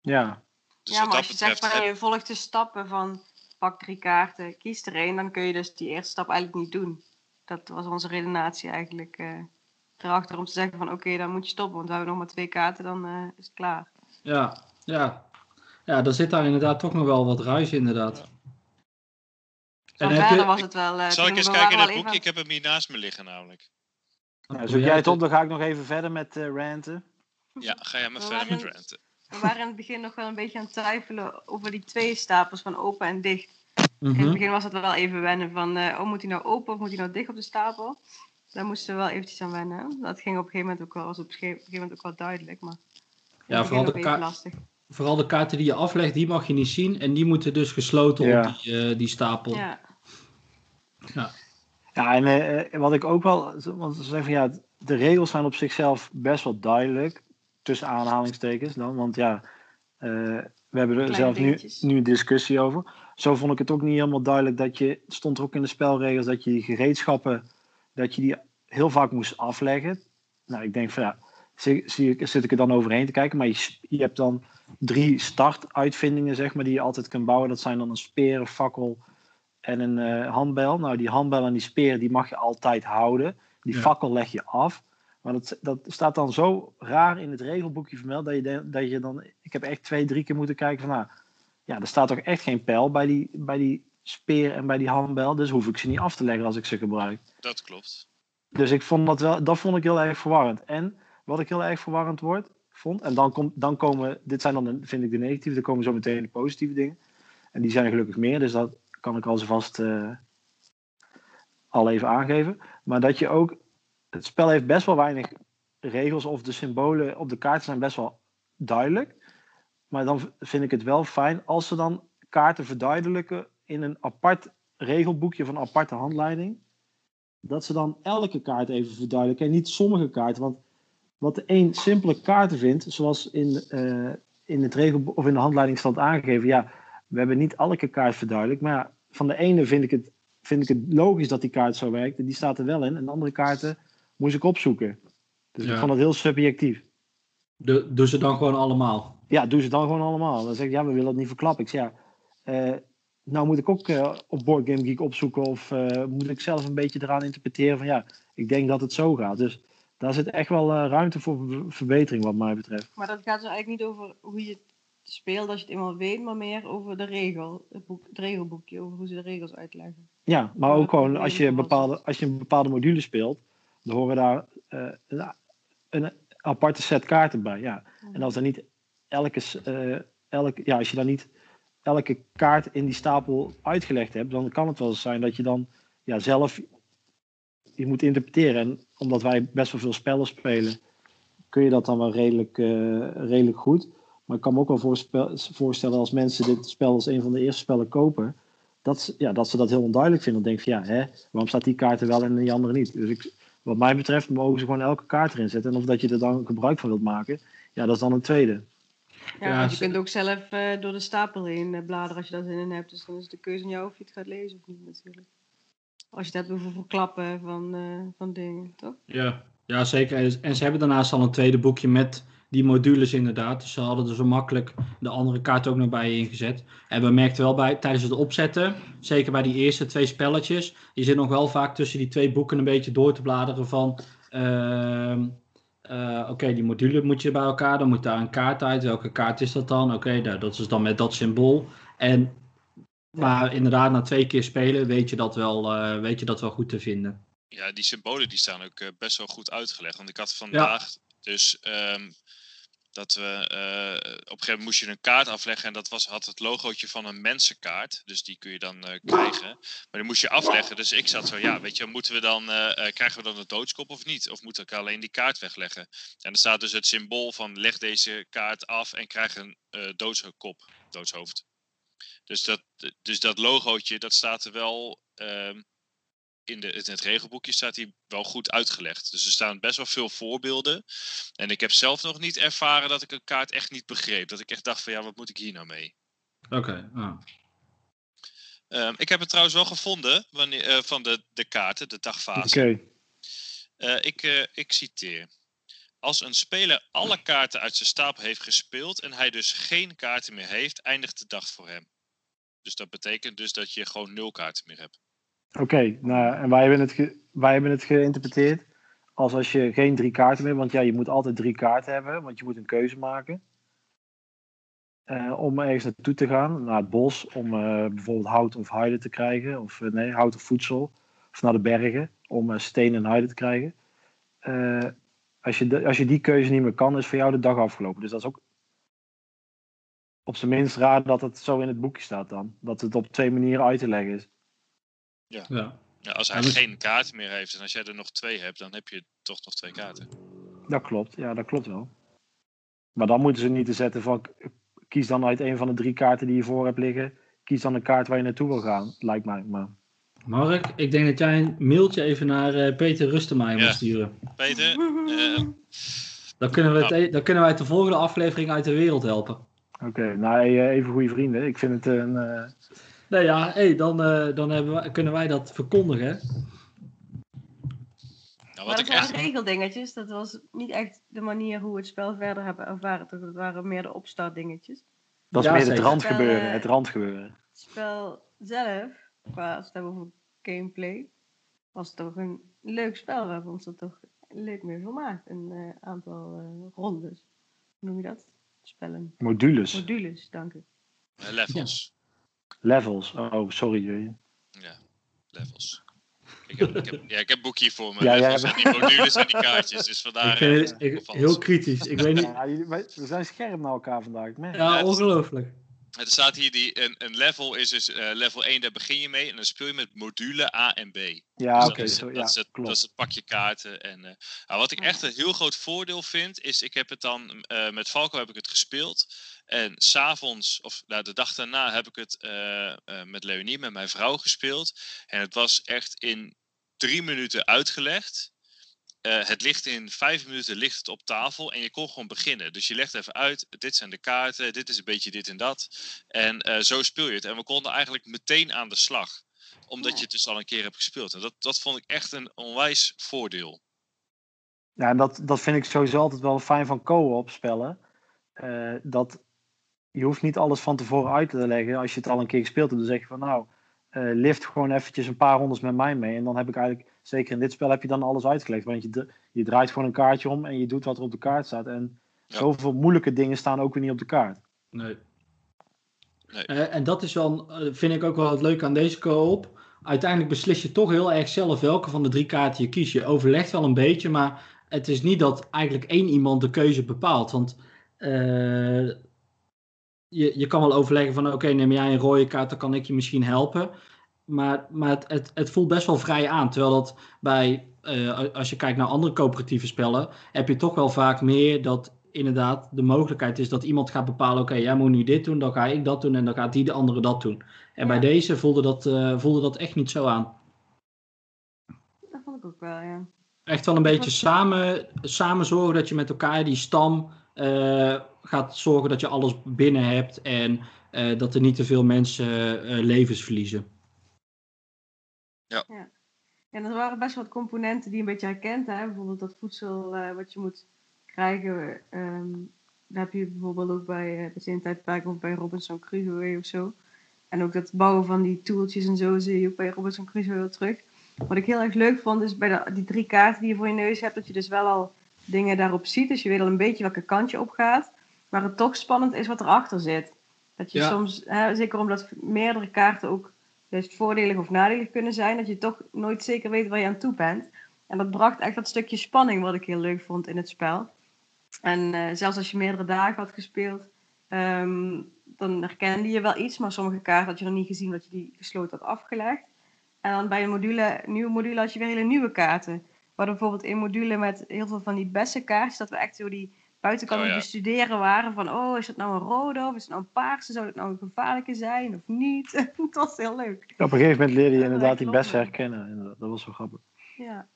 Ja, Dus ja, maar als je zegt betreft van je volgt de stappen van pak drie kaarten, kies er één, dan kun je dus die eerste stap eigenlijk niet doen. Dat was onze redenatie eigenlijk eh, erachter om te zeggen van oké, dan moet je stoppen, want we hebben nog maar twee kaarten, dan eh, is het klaar. Ja, ja. Ja, dan zit daar inderdaad toch nog wel wat ruis inderdaad. En heb verder je- was het wel... eh, Zal ik eens kijken in het boekje? even- Ik heb hem hier naast me liggen namelijk. nou, zoek jij het op, dan ga ik nog even verder met eh ranten. Ja, ga jij maar verder met ranten. We waren in het begin nog wel een beetje aan het twijfelen over die twee stapels van open en dicht. In het Mhm. begin was het wel even wennen van, eh, oh moet hij nou open of moet hij nou dicht op de stapel? Daar moesten we wel eventjes aan wennen. Dat ging op een gegeven moment ook wel, was op een gege- gegeven moment ook wel duidelijk, maar Ja, vooral de, even ka- lastig. vooral de kaarten die je aflegt, die mag je niet zien. En die moeten dus gesloten Ja. op die, eh, die stapel. Ja, Ja, en eh, eh, wat ik ook wel, want ze zeggen van ja, de regels zijn op zichzelf best wel duidelijk, tussen aanhalingstekens dan, want ja, eh, we hebben er Kleine zelf nu, nu een discussie over. Zo vond ik het ook niet helemaal duidelijk dat je, het stond er ook in de spelregels dat je die gereedschappen, dat je die heel vaak moest afleggen. Nou, ik denk van ja, ik, zit ik er dan overheen te kijken, maar je, je hebt dan drie startuitvindingen, zeg maar, die je altijd kunt bouwen. Dat zijn dan een speer, een fakkel en een eh, handbel. Nou, die handbel en die speer, die mag je altijd houden. Die Ja. fakkel leg je af. Maar dat, dat staat dan zo raar in het regelboekje vermeld dat je, dat je dan... Ik heb echt twee, drie keer moeten kijken van... Nou, ja, er staat toch echt geen pijl bij die, bij die speer en bij die handbel. Dus hoef ik ze niet af te leggen als ik ze gebruik. Dat klopt. Dus ik vond dat wel, dat vond ik heel erg verwarrend. En wat ik heel erg verwarrend wordt, vond, en dan, komt dan komen, dit zijn dan, de- vind ik de negatieve, dan komen zo meteen de positieve dingen. En die zijn er gelukkig meer, dus dat kan ik al zo vast eh, al even aangeven. Maar dat je ook, het spel heeft best wel weinig regels of de symbolen op de kaarten zijn best wel duidelijk. Maar dan vind ik het wel fijn als ze dan kaarten verduidelijken in een apart regelboekje van een aparte handleiding dat ze dan elke kaart even verduidelijken en niet sommige kaarten. Want wat de een simpele kaarten vindt, zoals in, eh, in het of in de handleiding staat aangegeven, ja, we hebben niet elke kaart verduidelijkt, maar van de ene vind ik, het, vind ik het logisch dat die kaart zo werkt, en die staat er wel in, en de andere kaarten moest ik opzoeken. Dus Ja. ik vond het heel subjectief. De, doen ze dan gewoon allemaal. Ja, doe ze dan gewoon allemaal. Dan zeg ik, ja, we willen het niet verklappen. Ik zeg, ja, eh, nou moet ik ook eh, op Board Game Geek opzoeken of eh, moet ik zelf een beetje eraan interpreteren van ja, ik denk dat het zo gaat. Dus daar zit echt wel eh, ruimte voor ver- verbetering wat mij betreft. maar dat gaat dus eigenlijk niet over hoe je het speelt als je het eenmaal weet, maar meer over de regel, het, boek, het regelboekje, over hoe ze de regels uitleggen. Ja, maar ook dat gewoon als je, bepaalde, als je een bepaalde module speelt, dan horen daar eh, een, een aparte set kaarten bij. Ja. En als dan niet elke, eh, elke, ja, als je dan niet elke kaart in die stapel uitgelegd hebt, dan kan het wel eens zijn dat je dan ja, zelf je moet interpreteren. En omdat wij best wel veel spellen spelen, kun je dat dan wel redelijk, eh, redelijk goed. Maar ik kan me ook wel voorstellen als mensen dit spel als een van de eerste spellen kopen, dat, ze- ja, dat ze dat heel onduidelijk vinden. Dan denk je, ja, hè, waarom staat die kaart er wel en die andere niet? Dus ik, wat mij betreft mogen ze gewoon elke kaart erin zetten. En of dat je er dan gebruik van wilt maken, ja, dat is dan een tweede. Ja, Ja, want je kunt ook zelf eh, door de stapel heen eh, bladeren als je daar zin in hebt. Dus dan is het de keuze aan jou of je het gaat lezen of niet natuurlijk. Als je hebt over verklappen van, eh, van dingen, toch? Ja, ja zeker. En ze hebben daarnaast al een tweede boekje met die modules inderdaad. Dus ze hadden er zo makkelijk de andere kaart ook nog bij ingezet. En we merkten wel bij tijdens het opzetten, zeker bij die eerste twee spelletjes, je zit nog wel vaak tussen die twee boeken een beetje door te bladeren van. ehm, eh, Oké, die module moet je bij elkaar, dan moet daar een kaart uit. Welke kaart is dat dan? Oké, nou, dat is dan met dat symbool. En, maar inderdaad, na twee keer spelen weet je dat wel, eh, weet je dat wel goed te vinden. Ja, die symbolen die staan ook eh, best wel goed uitgelegd. Want ik had vandaag dus ehm, dat we eh, op een gegeven moment moest je een kaart afleggen en dat was, had het logootje van een mensenkaart. Dus die kun je dan eh, krijgen. Maar die moest je afleggen. Dus ik zat zo, ja, weet je, moeten we dan, eh, krijgen we dan een doodskop of niet? Of moet ik alleen die kaart wegleggen? En er staat dus het symbool van leg deze kaart af en krijg een doodskop, doodshoofd. Dus dat, dus dat logootje, dat staat er wel. In, de, in het regelboekje staat hij wel goed uitgelegd. Dus er staan best wel veel voorbeelden. En ik heb zelf nog niet ervaren dat ik een kaart echt niet begreep. Dat ik echt dacht van ja, wat moet ik hier nou mee? Oké, ah. Ehm, ik heb het trouwens wel gevonden wanneer, eh, van de, de kaarten, de dagfase. Oké. Eh, ik, eh, ik citeer. Als een speler alle kaarten uit zijn stapel heeft gespeeld en hij dus geen kaarten meer heeft, eindigt de dag voor hem. Dus dat betekent dus dat je gewoon nul kaarten meer hebt. Oké, nou, en wij hebben, het wij hebben het geïnterpreteerd als als je geen drie kaarten meer, want ja, je moet altijd drie kaarten hebben, want je moet een keuze maken. eh, om ergens naartoe te gaan, naar het bos, om eh, bijvoorbeeld hout of heide te krijgen, of eh, nee, hout of voedsel, of naar de bergen, om steen en heide te krijgen. Als, je als je die keuze niet meer kan, is voor jou de dag afgelopen. Dus dat is ook op zijn minst raar dat het zo in het boekje staat dan. Dat het op twee manieren uit te leggen is. Ja. Ja, als hij Ja, dus- geen kaarten meer heeft en als jij er nog twee hebt, dan heb je toch nog twee kaarten. Dat klopt, ja, dat klopt wel. Maar dan moeten ze niet te zetten van kies dan uit een van de drie kaarten die je voor hebt liggen. Kies dan een kaart waar je naartoe wil gaan, lijkt mij. Maar Mark, ik denk dat jij een mailtje even naar eh, Peter Rustemaaier Ja. moet sturen. Peter, eh, Dan kunnen, we het, e- dan kunnen wij het de volgende aflevering uit de wereld helpen. oké, nou eh, even goede vrienden. Ik vind het een. eh, Nou ja, hey, dan, eh, dan hebben wij, kunnen wij dat verkondigen. nou, Maar wat dat ik waren echt... regeldingetjes. Dat was niet echt de manier hoe we het spel verder hebben ervaren. Toch? Dat waren meer de opstartdingetjes. dat is Ja, meer zeker. het randgebeuren. Wel, eh, Het randgebeuren. Het spel zelf, qua als we het hebben over gameplay, was toch een leuk spel. We hebben ons er toch leuk mee vermaakt. Een eh, aantal eh, rondes. Hoe noem je dat? Spellen. Modules, Modules, dank u. levels. Levels. Oh, sorry. Ja, levels. Ik heb, ik, heb, ja, ik heb een boekje voor me. Ja, jij levels en die modules en die kaartjes. Dus vandaar... ik vind eh, ik- heel kritisch. Ik weet niet. Ja, we zijn scherp naar elkaar vandaag. ik merk het. Ja, is- ongelooflijk. Er staat hier die, een, een level is dus eh, level 1, daar begin je mee. En dan speel je met module A en B. Ja, Dus oké. dat, is, zo- dat, ja, klopt. dat is het pakje kaarten. En, eh, nou, wat ik echt een heel groot voordeel vind, is ik heb het dan eh, met Falco heb ik het gespeeld. En s'avonds, of nou, de dag daarna, heb ik het eh, eh, met Leonie, met mijn vrouw gespeeld. En het was echt in drie minuten uitgelegd. Eh, het ligt in vijf minuten ligt het op tafel en je kon gewoon beginnen. Dus je legt even uit, dit zijn de kaarten, dit is een beetje dit en dat. En zo speel je het. En we konden eigenlijk meteen aan de slag. Omdat je het dus al een keer hebt gespeeld. En dat, dat vond ik echt een onwijs voordeel. Ja, en dat, dat vind ik sowieso altijd wel fijn van co-op spellen. Dat je hoeft niet alles van tevoren uit te leggen. Als je het al een keer gespeeld hebt, dan zeg je van nou, eh, lift gewoon eventjes een paar rondes met mij mee. En dan heb ik eigenlijk, zeker in dit spel, heb je dan alles uitgelegd. Want je, je draait gewoon een kaartje om en je doet wat er op de kaart staat. En Ja. zoveel moeilijke dingen staan ook weer niet op de kaart. Nee. Nee. Eh, en dat is wel, eh, vind ik ook wel het leuke aan deze co-op. Uiteindelijk beslis je toch heel erg zelf welke van de drie kaarten je kiest. Je overlegt wel een beetje, maar het is niet dat eigenlijk één iemand de keuze bepaalt. Want eh, je, je kan wel overleggen van oké, neem jij een rode kaart, dan kan ik je misschien helpen. Maar, maar het, het, het voelt best wel vrij aan. Terwijl dat bij, eh, als je kijkt naar andere coöperatieve spellen, heb je toch wel vaak meer dat inderdaad de mogelijkheid is dat iemand gaat bepalen: oké, jij moet nu dit doen, dan ga ik dat doen en dan gaat die de andere dat doen. En bij deze voelde dat, eh, voelde dat echt niet zo aan. Dat vond ik ook wel, ja. Echt wel een beetje samen, samen zorgen dat je met elkaar die stam gaat zorgen dat je alles binnen hebt en eh, dat er niet te veel mensen eh, levens verliezen. En er waren best wel wat componenten die je een beetje herkent. Hè? Bijvoorbeeld dat voedsel eh, wat je moet krijgen. ehm dat heb je bijvoorbeeld ook bij uh, de tijdperk of bij Robinson Crusoe of zo. En ook dat bouwen van die toeltjes en zo zie je ook bij Robinson Crusoe heel terug. Wat ik heel erg leuk vond is bij de, die drie kaarten die je voor je neus hebt, dat je dus wel al dingen daarop ziet. Dus je weet al een beetje welke kant je op gaat. Maar het toch spannend is wat erachter zit. Dat je Ja. soms, hè, zeker omdat meerdere kaarten ook juist voordelig of nadelig kunnen zijn, dat je toch nooit zeker weet waar je aan toe bent. En dat bracht echt dat stukje spanning wat ik heel leuk vond in het spel. En eh, zelfs als je meerdere dagen had gespeeld, ehm, dan herkende je wel iets, maar sommige kaarten had je nog niet gezien dat je die gesloten had afgelegd. En dan bij een module, nieuwe module had je weer hele nieuwe kaarten. Hadden bijvoorbeeld een module met heel veel van die bessen kaartjes, dat we echt zo die buiten kan Oh, ja. bestuderen waren van, oh, is het nou een rode of is het nou een paarse? Zou het nou een gevaarlijke zijn of niet? het was heel leuk. Op een gegeven moment leerde je inderdaad die bessen herkennen. En dat, dat was wel grappig. Ja,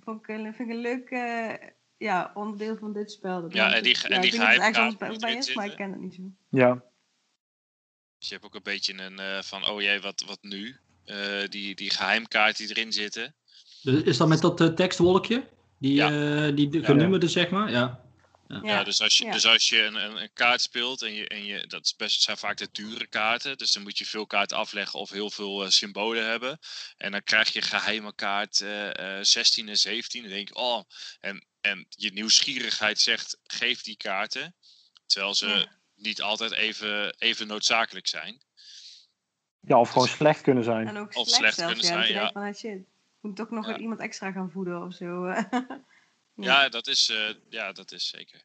vond ik, vind ik een leuk eh, ja, onderdeel van dit spel. Dat Ja, en die en die ik denk dat het geheimkaart bij, is, maar ik zitten. ken het niet zo. Ja, Dus je hebt ook een beetje een eh, van, oh jee, wat, wat nu? Eh, die, die geheimkaart die erin zitten. Dus Is dat met dat eh, tekstwolkje? Die, Ja. eh, die de- genummerde, zeg maar? Ja. Ja, dus als je, ja. Dus als je een, een, een kaart speelt en je, en je dat is best, zijn vaak de dure kaarten, dus dan moet je veel kaarten afleggen of heel veel eh, symbolen hebben. En dan krijg je geheime kaart eh, eh, 16 en 17. Dan denk je, oh, en, en je nieuwsgierigheid zegt, geef die kaarten. Terwijl ze Ja. niet altijd even, even noodzakelijk zijn. ja of gewoon slecht kunnen zijn. En ook Of slecht, slecht zelfs, kunnen ja. zijn, ja. Moet toch nog Ja. iemand extra gaan voeden of zo. eh. Ja, dat is, eh, ja, dat is zeker.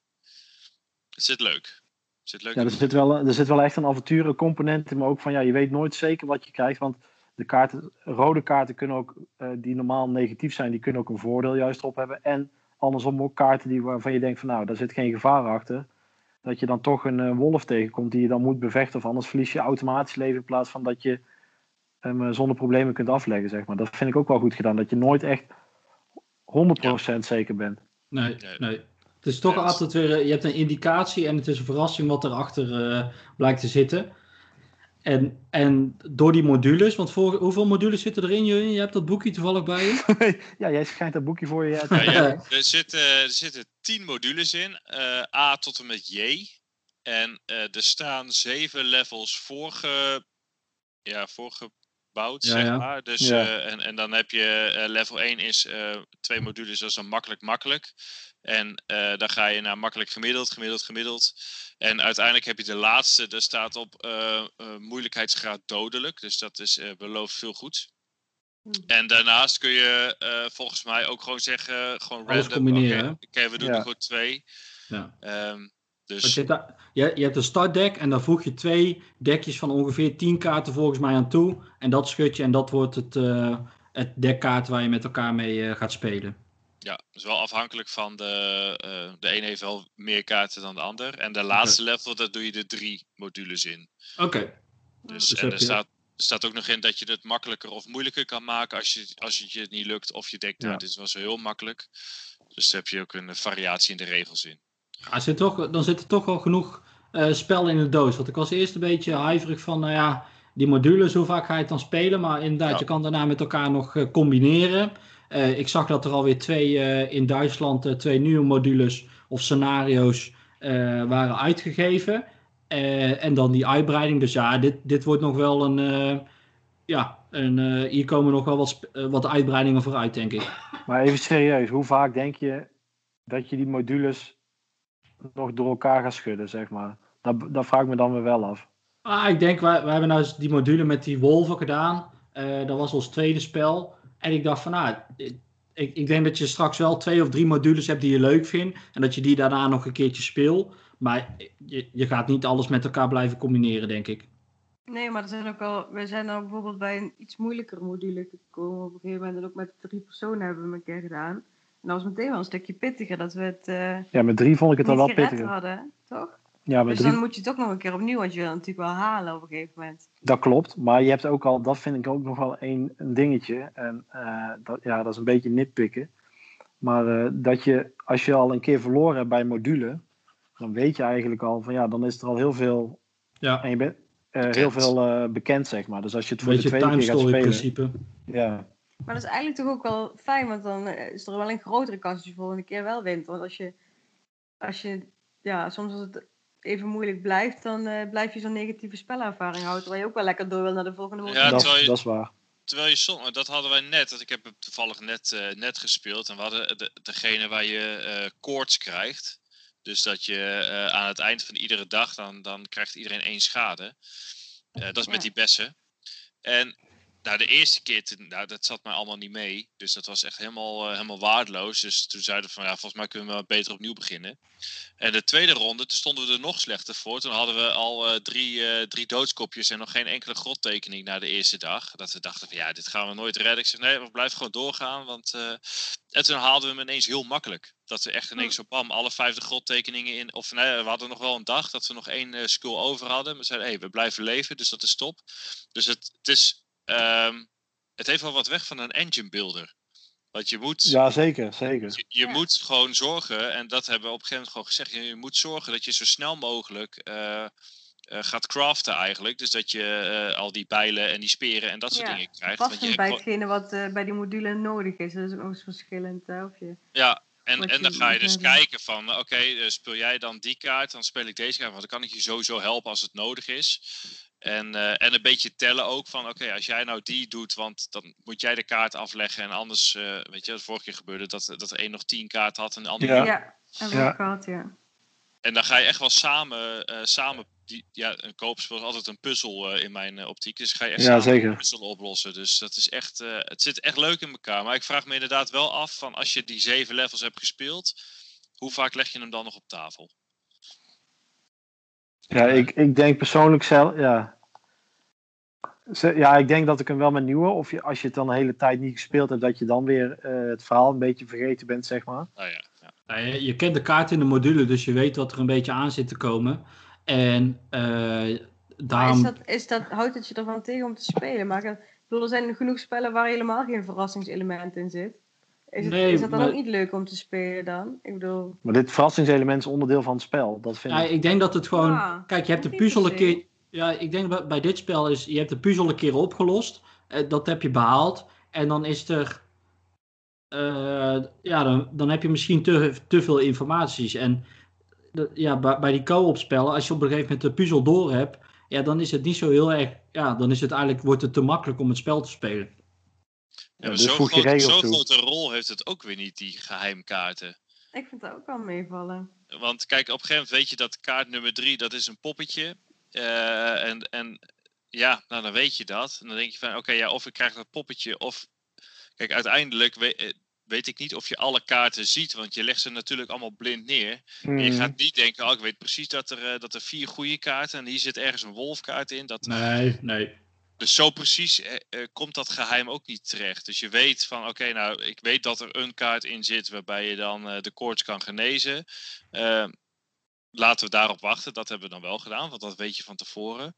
Het zit leuk. Het zit leuk. Ja, er zit, wel, er zit wel echt een avonturencomponent in, maar ook van ja, je weet nooit zeker wat je krijgt. Want de kaarten, rode kaarten kunnen ook, eh, die normaal negatief zijn, die kunnen ook een voordeel juist erop hebben. En andersom ook kaarten die, waarvan je denkt van nou, daar zit geen gevaar achter. Dat je dan toch een eh, wolf tegenkomt die je dan moet bevechten. Of anders verlies je automatisch leven in plaats van dat je hem eh, zonder problemen kunt afleggen, zeg maar. Dat vind ik ook wel goed gedaan. Dat je nooit echt 100% zeker bent. Nee, Nee. Het is toch altijd weer, eh, je hebt een indicatie en het is een verrassing wat erachter eh blijkt te zitten. En, en door die modules, want voor, hoeveel modules zitten erin, Jurjen? Je hebt dat boekje toevallig bij je? ja, jij schijnt dat boekje voor je uit te Ja, ja, er, zitten, er zitten tien modules in, eh, A tot en met J. En eh, er staan zeven levels voorge, ja, Ja, zeg ja. maar. Dus, Ja. eh, en, en dan heb je eh, level 1 is eh, twee modules, dat is dan makkelijk makkelijk. En eh, dan ga je naar makkelijk gemiddeld, gemiddeld, gemiddeld. En uiteindelijk heb je de laatste, daar staat op eh, eh, moeilijkheidsgraad dodelijk. Dus dat is, eh, belooft veel goeds. Hmm. En daarnaast kun je eh, volgens mij ook gewoon zeggen, gewoon Alles random. combineren, Oké, we doen Ja. er gewoon twee. Ja. Ehm, dus je, hebt je, je hebt een startdeck en daar voeg je twee dekjes van ongeveer 10 kaarten volgens mij aan toe. En dat schud je en dat wordt het, eh het dekkaart waar je met elkaar mee eh, gaat spelen. ja, dus wel afhankelijk van de. eh, de een heeft wel meer kaarten dan de ander. En de laatste level, daar doe je de drie modules in. Oké. Dus, Dus en er staat, er staat ook nog in dat je het makkelijker of moeilijker kan maken als, je, als het je niet lukt. Of je denkt, nou, Ja. dit was heel makkelijk. Dus daar heb je ook een variatie in de regels in. Ja, zit toch, dan zit er toch wel genoeg eh, spel in de doos. Want ik was eerst een beetje huiverig van, nou ja, die modules, hoe vaak ga je het dan spelen? Maar inderdaad, Ja. je kan daarna met elkaar nog eh, combineren. Eh, ik zag dat er alweer twee in Duitsland, twee nieuwe modules of scenario's waren uitgegeven. En dan die uitbreiding. Dus ja, dit, dit wordt nog wel een. ja, een, hier komen nog wel wat, wat uitbreidingen vooruit, denk ik. Maar even serieus, hoe vaak denk je dat je die modules nog door elkaar gaat schudden, zeg maar? Dat, dat vraag ik me dan weer wel af. Ah, ik denk, wij, wij hebben nou eens die module met die wolven gedaan. Eh, dat was ons tweede spel. En ik dacht van, nou, ik, ik denk dat je straks wel twee of drie modules hebt die je leuk vindt. En dat je die daarna nog een keertje speelt. Maar je, je gaat niet alles met elkaar blijven combineren, denk ik. Nee, maar er zijn ook al, we zijn dan bijvoorbeeld bij een iets moeilijkere module gekomen op een gegeven moment. En ook met drie personen hebben we een keer gedaan. En dat was meteen wel een stukje pittiger dat we het eh Ja, met drie vond ik het wel gered pittiger. hadden, toch? Ja, met Dus drie, dan moet je toch nog een keer opnieuw, want je wil het natuurlijk wel halen op een gegeven moment. dat klopt. Maar je hebt ook al, dat vind ik ook nog wel een, een dingetje. En eh, dat, ja, dat is een beetje nitpikken. Maar eh, dat je, als je al een keer verloren hebt bij module, dan weet je eigenlijk al van ja, dan is er al heel veel, Ja, en je bent, eh, Bekend. heel veel eh, bekend, zeg maar. Dus als je het voor de tweede time keer gaat story spelen, principe. ja, Maar dat is eigenlijk toch ook wel fijn, want dan eh, is er wel een grotere kans dat je de volgende keer wel wint. Want als je, als je ja, soms als het even moeilijk blijft, dan eh, blijf je zo'n negatieve spelervaring houden. Terwijl je ook wel lekker door wil naar de volgende Ja, module. dat, terwijl je- dat is waar. Terwijl je soms, dat hadden wij net, dat ik heb het toevallig net, eh, net gespeeld. En we hadden de, degene waar je eh koorts krijgt. Dus dat je eh, aan het eind van iedere dag, dan, dan krijgt iedereen één schade. Eh, dat is met Ja. die bessen. En Nou, de eerste keer, toen- nou, dat zat mij allemaal niet mee. Dus dat was echt helemaal, eh, helemaal waardeloos. Dus toen zeiden we van, ja, volgens mij kunnen we beter opnieuw beginnen. En de tweede ronde, toen stonden we er nog slechter voor. Toen hadden we al eh, drie, eh, drie doodskopjes en nog geen enkele grottekening na de eerste dag. Dat we dachten van, ja, dit gaan we nooit redden. Ik zeg, nee, we blijven gewoon doorgaan. Want, En toen haalden we hem ineens heel makkelijk. Dat we echt ineens zo bam, alle vijfde grottekeningen in. Of nee, we hadden nog wel een dag dat we nog één skull over hadden. We zeiden, hé, hey, we blijven leven, dus dat is top. Dus het, het is... ehm, het heeft wel wat weg van een engine builder. Want je moet, Ja, zeker, zeker. je, je Ja. moet gewoon zorgen, en dat hebben we op een gegeven moment gewoon gezegd. Je, je moet zorgen dat je zo snel mogelijk eh, eh, gaat craften eigenlijk. Dus dat je eh, al die bijlen en die speren en dat soort Ja, dingen krijgt. Want je bij hetgene wat eh, bij die module nodig is. Dat is ook verschillend. Of je... ja, en, en dan ga je dus kijken van, oké, speel jij dan die kaart, dan speel ik deze kaart. Want dan kan ik je sowieso helpen als het nodig is. En, eh, en een beetje tellen ook van, oké, als jij nou die doet, want dan moet jij de kaart afleggen. En anders, eh, weet je, wat vorige keer gebeurde, dat, dat de een nog tien kaarten had en de ander Ja. niet. Ja, Ja. gehad, ja. En dan ga je echt wel samen, eh, samen die, ja, een koopspel is altijd een puzzel eh, in mijn optiek. Dus ga je echt Ja, samen zeker. een puzzel oplossen. Dus dat is echt, eh, het zit echt leuk in elkaar. Maar ik vraag me inderdaad wel af van als je die zeven levels hebt gespeeld, hoe vaak leg je hem dan nog op tafel? Ja, ik, ik denk persoonlijk zelf, ja. Ja, ik denk dat ik hem wel met nieuwe, of je, als je het dan de hele tijd niet gespeeld hebt, dat je dan weer eh, het verhaal een beetje vergeten bent, zeg maar. Nou ja, ja. Nou, je, je kent de kaart in de module, dus je weet wat er een beetje aan zit te komen. En eh, daarom... is dat, is dat, houdt het je ervan tegen om te spelen? Maar ik bedoel, er zijn genoeg spellen waar helemaal geen verrassingselement in zit. Is, het, Nee, is dat dan maar- ook niet leuk om te spelen dan? Ik bedoel, Maar dit verrassingselement is onderdeel van het spel. Dat vind Ja, ik. ik denk dat het gewoon. Ja, kijk, je hebt de puzzel een keer. Ja, ik denk bij, bij dit spel is. Je hebt de puzzel een keer opgelost. eh, dat heb je behaald. En dan is er. eh, ja, dan, dan heb je misschien te, te veel informaties. En de- ja, bij, bij die co-op spellen, als je op een gegeven moment de puzzel door hebt. Ja, dan is het niet zo heel erg. Ja, dan is het eigenlijk, wordt het te makkelijk om het spel te spelen. Ja, maar dus grote, regels zo'n grote rol heeft het ook weer niet, die geheimkaarten. ik vind dat ook wel meevallen. Want kijk, op een gegeven moment weet je dat kaart nummer drie, dat is een poppetje. Eh, en, en ja, nou dan weet je dat. En dan denk je van, oké, ja, of ik krijg dat poppetje, of... Kijk, uiteindelijk weet, eh, weet ik niet of je alle kaarten ziet, want je legt ze natuurlijk allemaal blind neer. En je Mhm. gaat niet denken, oh, ik weet precies dat er, eh, dat er vier goede kaarten en hier zit ergens een wolfkaart in. Dat, Nee, nee. Dus zo precies eh, eh, komt dat geheim ook niet terecht. Dus je weet van, oké, nou, ik weet dat er een kaart in zit waarbij je dan eh, de koorts kan genezen. Eh, laten we daarop wachten. Dat hebben we dan wel gedaan, want dat weet je van tevoren.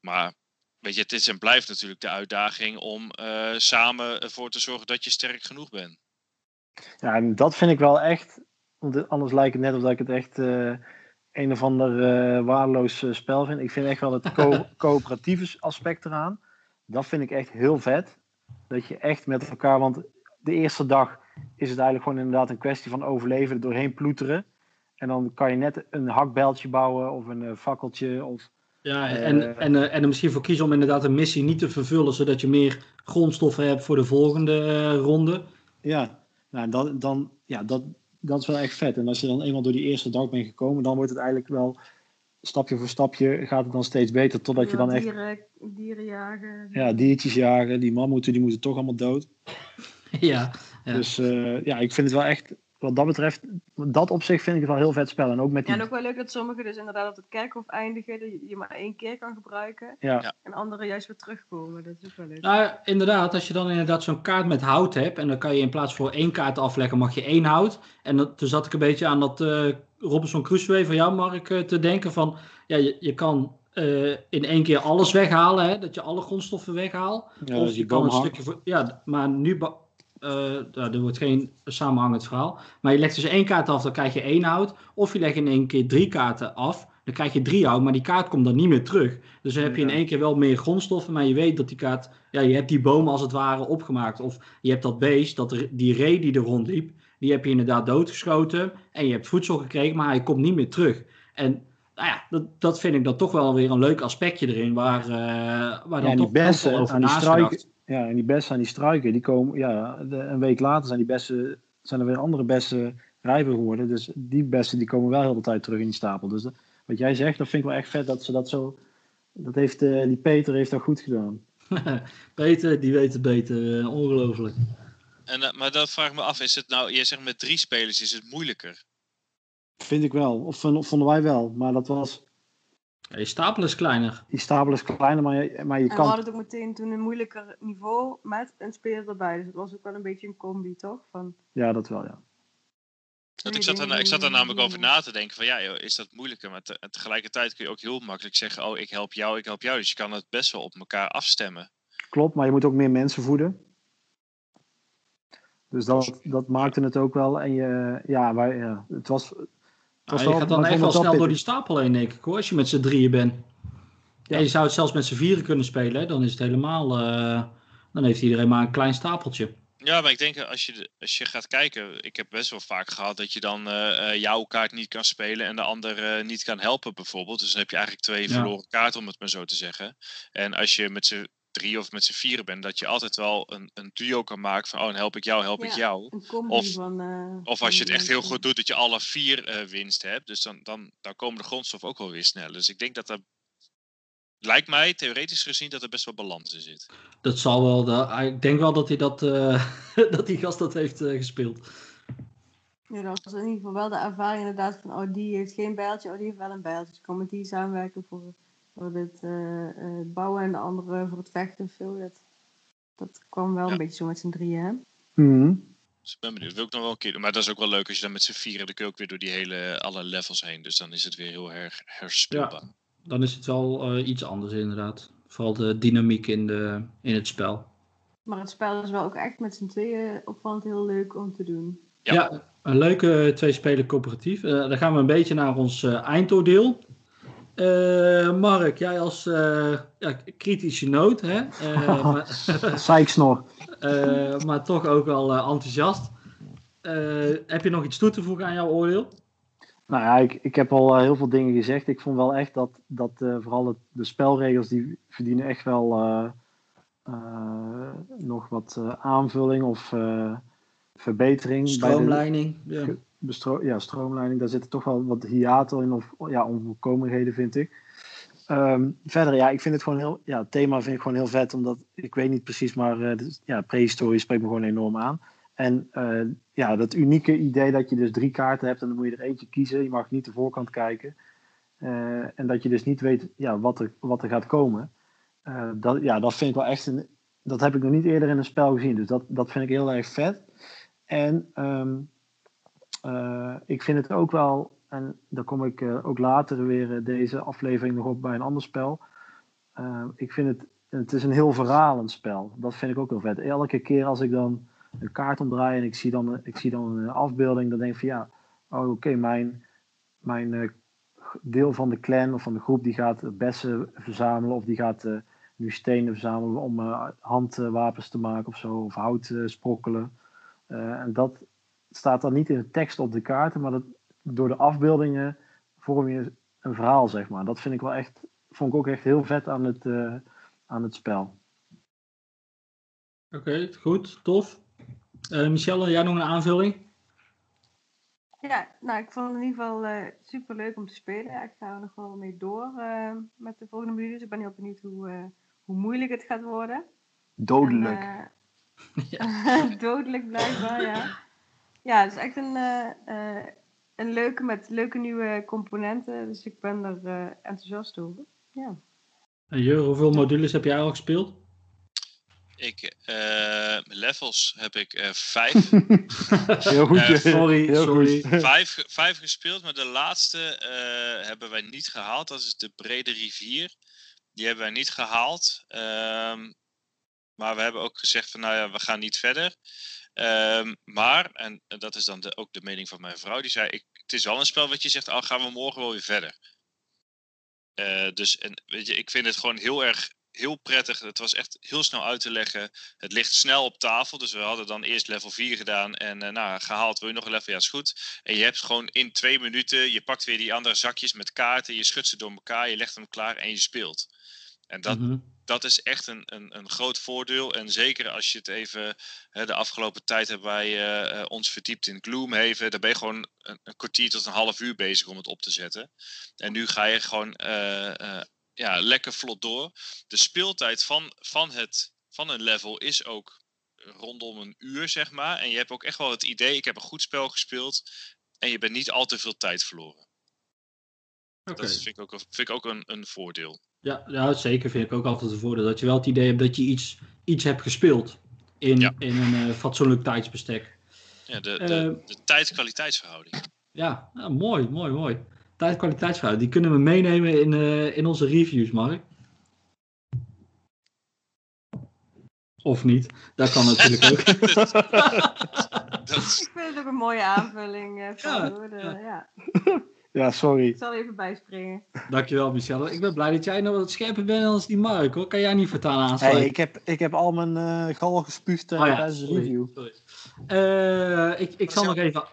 Maar weet je, het is en blijft natuurlijk de uitdaging om eh, samen ervoor te zorgen dat je sterk genoeg bent. Ja, en dat vind ik wel echt. Want anders lijkt het net of dat ik het echt een of ander eh, waardeloos eh, spel vind. Ik vind echt wel het co- coöperatieve aspect eraan. Dat vind ik echt heel vet. Dat je echt met elkaar. Want de eerste dag is het eigenlijk gewoon inderdaad een kwestie van overleven, er doorheen ploeteren. En dan kan je net een hakbeltje bouwen of een eh, fakkeltje. Of, Ja, en, en, en er misschien voor kiezen om inderdaad een missie niet te vervullen, zodat je meer grondstoffen hebt voor de volgende ronde. ja, nou, dan, dan, ja dat, dat is wel echt vet. En als je dan eenmaal door die eerste dag bent gekomen, dan wordt het eigenlijk wel stapje voor stapje gaat het dan steeds beter. Totdat je dan echt dieren, dieren jagen. ja, diertjes jagen. Die mammoeten die moeten toch allemaal dood. ja, Ja. Dus eh, ja, ik vind het wel echt, wat dat betreft, dat op zich vind ik het wel heel vet spel. En ook met Ja, die, en ook wel leuk dat sommigen dus inderdaad op het kerkhof eindigen, dat je maar één keer kan gebruiken. ja, Ja. En anderen juist weer terugkomen. Dat is ook wel leuk. Nou, inderdaad, als je dan inderdaad zo'n kaart met hout hebt, en dan kan je in plaats voor één kaart afleggen, mag je één hout. En dat, toen zat ik een beetje aan dat eh, Robinson Crusoe van jou, Mark, eh, te denken van, ja, je, je kan eh, in één keer alles weghalen, hè, dat je alle grondstoffen weghaalt. ja, of dus je die kan een stukje voor, ja, maar nu, ja, er wordt geen samenhangend verhaal. Maar je legt dus één kaart af, dan krijg je één hout. Of je legt in één keer drie kaarten af, dan krijg je drie hout, maar die kaart komt dan niet meer terug. Dus dan heb je in één keer wel meer grondstoffen, maar je weet dat die kaart, ja, je hebt die boom als het ware opgemaakt. Of je hebt dat beest, dat er, die ree die er rondliep, die heb je inderdaad doodgeschoten. En je hebt voedsel gekregen, maar hij komt niet meer terug. En nou ja, dat, dat vind ik dan toch wel weer een leuk aspectje erin, waar, eh, waar dan Ja, die bessen aan die struiken, ja, en die bessen aan die struiken, die komen, ja, de- een week later zijn die bessen, zijn er weer andere bessen rijper geworden. Dus die bessen die komen wel heel de tijd terug in die stapel. Dus dat- wat jij zegt, dat vind ik wel echt vet dat ze dat zo, dat heeft, eh, die Peter heeft dat goed gedaan. Peter, die weet het beter. eh, ongelooflijk. En, eh, maar dan vraag ik me af, is het nou, je zegt met drie spelers is het moeilijker. Vind ik wel. Of vond- vonden wij wel. Maar dat was... Ja, je stapel is kleiner. Die stapel is kleiner, maar je, maar je En we kan... hadden het ook meteen toen een moeilijker niveau met een speler erbij. Dus het was ook wel een beetje een combi, toch? Van, Ja, dat wel, ja. Ik zat, er, ik zat er namelijk over na te denken van ja, joh, is dat moeilijker? Maar te- tegelijkertijd kun je ook heel makkelijk zeggen, oh ik help jou, ik help jou. Dus je kan het best wel op elkaar afstemmen. Klopt, maar je moet ook meer mensen voeden. Dus dat, dat maakte het ook wel. En je, ja, wij, ja, het was. Je gaat dan echt wel snel door die stapel heen, denk ik hoor. Als je met z'n drieën bent. Ja. Je zou het zelfs met z'n vieren kunnen spelen. Hè? Dan is het helemaal... eh, dan heeft iedereen maar een klein stapeltje. Ja, maar ik denk eh, als je, als je gaat kijken, ik heb best wel vaak gehad dat je dan eh, jouw kaart niet kan spelen en de ander eh, niet kan helpen bijvoorbeeld. Dus dan heb je eigenlijk twee Ja. verloren kaarten om het maar zo te zeggen. En als je met z'n drie of met z'n vieren bent, dat je altijd wel een, een duo kan maken van oh dan help ik jou, help ik jou. Of- van... eh, Of als je het echt heel goed doet, dat je alle vier eh, winst hebt. Dus dan, dan, dan komen de grondstoffen ook wel weer sneller. Dus ik denk dat er, lijkt mij theoretisch gezien, dat er best wel balans in zit. Dat zal wel... De, ik denk wel dat hij dat... eh, dat die gast dat heeft eh, gespeeld. Ja, dat was in ieder geval wel de ervaring inderdaad van, oh die heeft geen bijltje, oh die heeft wel een bijltje. Dus kan met die samenwerken voor, voor het eh, eh, het bouwen en de andere voor het vechten zo. Dat, dat kwam wel Ja. een beetje zo met z'n drieën, hè? Mhm. Dus ik ben benieuwd. Wil ik nog wel een keer doen. Maar dat is ook wel leuk als je dan met z'n vieren, dan kun je ook weer door die hele, alle levels heen. Dus dan is het weer heel erg herspeelbaar. Dan is het wel eh, iets anders inderdaad. Vooral de dynamiek in, de, in het spel. Maar het spel is wel ook echt met z'n tweeën opvallend heel leuk om te doen. Ja. Ja, een leuke twee-speler coöperatief. Eh, dan gaan we een beetje naar ons eh, eindoordeel. Eh, Mark, jij als eh, ja, kritische noot, hè? Eh, maar, Zeiksnor. maar toch ook wel enthousiast. Heb je nog iets toe te voegen aan jouw oordeel? Nou ja, ik, ik heb al heel veel dingen gezegd. Ik vond wel echt dat, dat vooral het, de spelregels die verdienen echt wel nog wat aanvulling of verbetering. Bij de, Stroomleiding. Ja. Ja, stroomleiding, daar zitten toch wel wat hiaten in of ja, onvolkomenheden vind ik. Ehm, verder, ja, ik vind het gewoon heel, ja, het thema vind ik gewoon heel vet, omdat ik weet niet precies, maar eh, dus, ja, prehistorie spreekt me gewoon enorm aan. En eh, ja, dat unieke idee dat je dus drie kaarten hebt en dan moet je er eentje kiezen. Je mag niet de voorkant kijken. Eh, en dat je dus niet weet ja, wat, er, wat er gaat komen. Dat, ja, dat vind ik wel echt een. Dat heb ik nog niet eerder in een spel gezien. Dus dat, dat vind ik heel erg vet. En ehm, eh, ik vind het ook wel. En daar kom ik eh, ook later weer eh, deze aflevering nog op bij een ander spel. Ik vind het. Het is een heel verhalend spel. Dat vind ik ook heel vet. Elke keer als ik dan een kaart omdraai en ik zie dan, ik zie dan een afbeelding, dan denk ik van ja, oh, oké, mijn, mijn deel van de clan of van de groep die gaat bessen verzamelen of die gaat nu stenen verzamelen om handwapens te maken of zo, of hout eh, sprokkelen. En dat staat dan niet in de tekst op de kaarten, maar dat, door de afbeeldingen vorm je een verhaal, zeg maar. Dat vind ik wel echt, vond ik ook echt heel vet aan het, eh, aan het spel. Oké, goed, tof. Eh Michelle, jij nog een aanvulling? Ja, nou, ik vond het in ieder geval super leuk om te spelen. Ik ga er nog wel mee door eh, met de volgende minuut. Dus ik ben heel benieuwd hoe, eh, hoe moeilijk het gaat worden. Dodelijk. En, eh, dodelijk blijkbaar, ja. Ja, het is echt een, eh, eh, een leuke met leuke nieuwe componenten. Dus ik ben er eh, enthousiast over. Ja. En Jur, hoeveel modules heb jij al gespeeld? Ik, eh, levels heb ik eh, vijf. heel goed. sorry, Heel sorry. goed. vijf, vijf gespeeld, maar de laatste eh, hebben wij niet gehaald. Dat is de Brede Rivier. Die hebben wij niet gehaald. Ehm, maar we hebben ook gezegd van nou ja, we gaan niet verder. Ehm, maar, en dat is dan ook de mening van mijn vrouw, die zei: ik, Het is wel een spel wat je zegt, al gaan we morgen wel weer verder. Eh, dus en, weet je, ik vind het gewoon heel erg heel prettig. Het was echt heel snel uit te leggen. Het ligt snel op tafel. Dus we hadden dan eerst level 4 gedaan. En eh, nou, gehaald. Wil je nog een level? Ja, is goed. En je hebt gewoon in twee minuten. Je pakt weer die andere zakjes met kaarten. Je schudt ze door elkaar. Je legt hem klaar en je speelt. En dat, Mhm. Dat is echt een, een, een groot voordeel. En zeker als je het even. Hè, de afgelopen tijd hebben wij eh, eh, ons verdiept in Gloomhaven. Daar ben je gewoon een, een kwartier tot een half uur bezig om het op te zetten. En nu ga je gewoon. eh, ja, lekker vlot door. De speeltijd van, van, het, van een level is ook rondom een uur, zeg maar. En je hebt ook echt wel het idee, ik heb een goed spel gespeeld. En je bent niet al te veel tijd verloren. Dat vind ik ook, vind ik ook een, een voordeel. Ja, ja, zeker vind ik ook altijd een voordeel. Dat je wel het idee hebt dat je iets, iets hebt gespeeld in, Ja. in een eh, fatsoenlijk tijdsbestek. Ja, de, Eh, de, de tijd-kwaliteitsverhouding. Ja, ja, mooi, mooi, mooi. Tijd-kwaliteitsverhouding, die kunnen we meenemen in, eh, in onze reviews, Mark. Of niet, dat kan natuurlijk ook. Dat is- Ik vind het ook een mooie aanvulling. eh, van Ja, hoor, de- ja. ja. Ja, sorry. Ik zal even bijspringen. Dankjewel, Michelle. Ik ben blij dat jij nog wat scherper bent dan die Mark, hoor. Kan jij niet voortaan aansluiten? Hey, ik, heb, ik heb al mijn eh gal gespuugd eh, Oh ja, tijdens de sorry, review. sorry. Eh, ik, ik, zal nog even,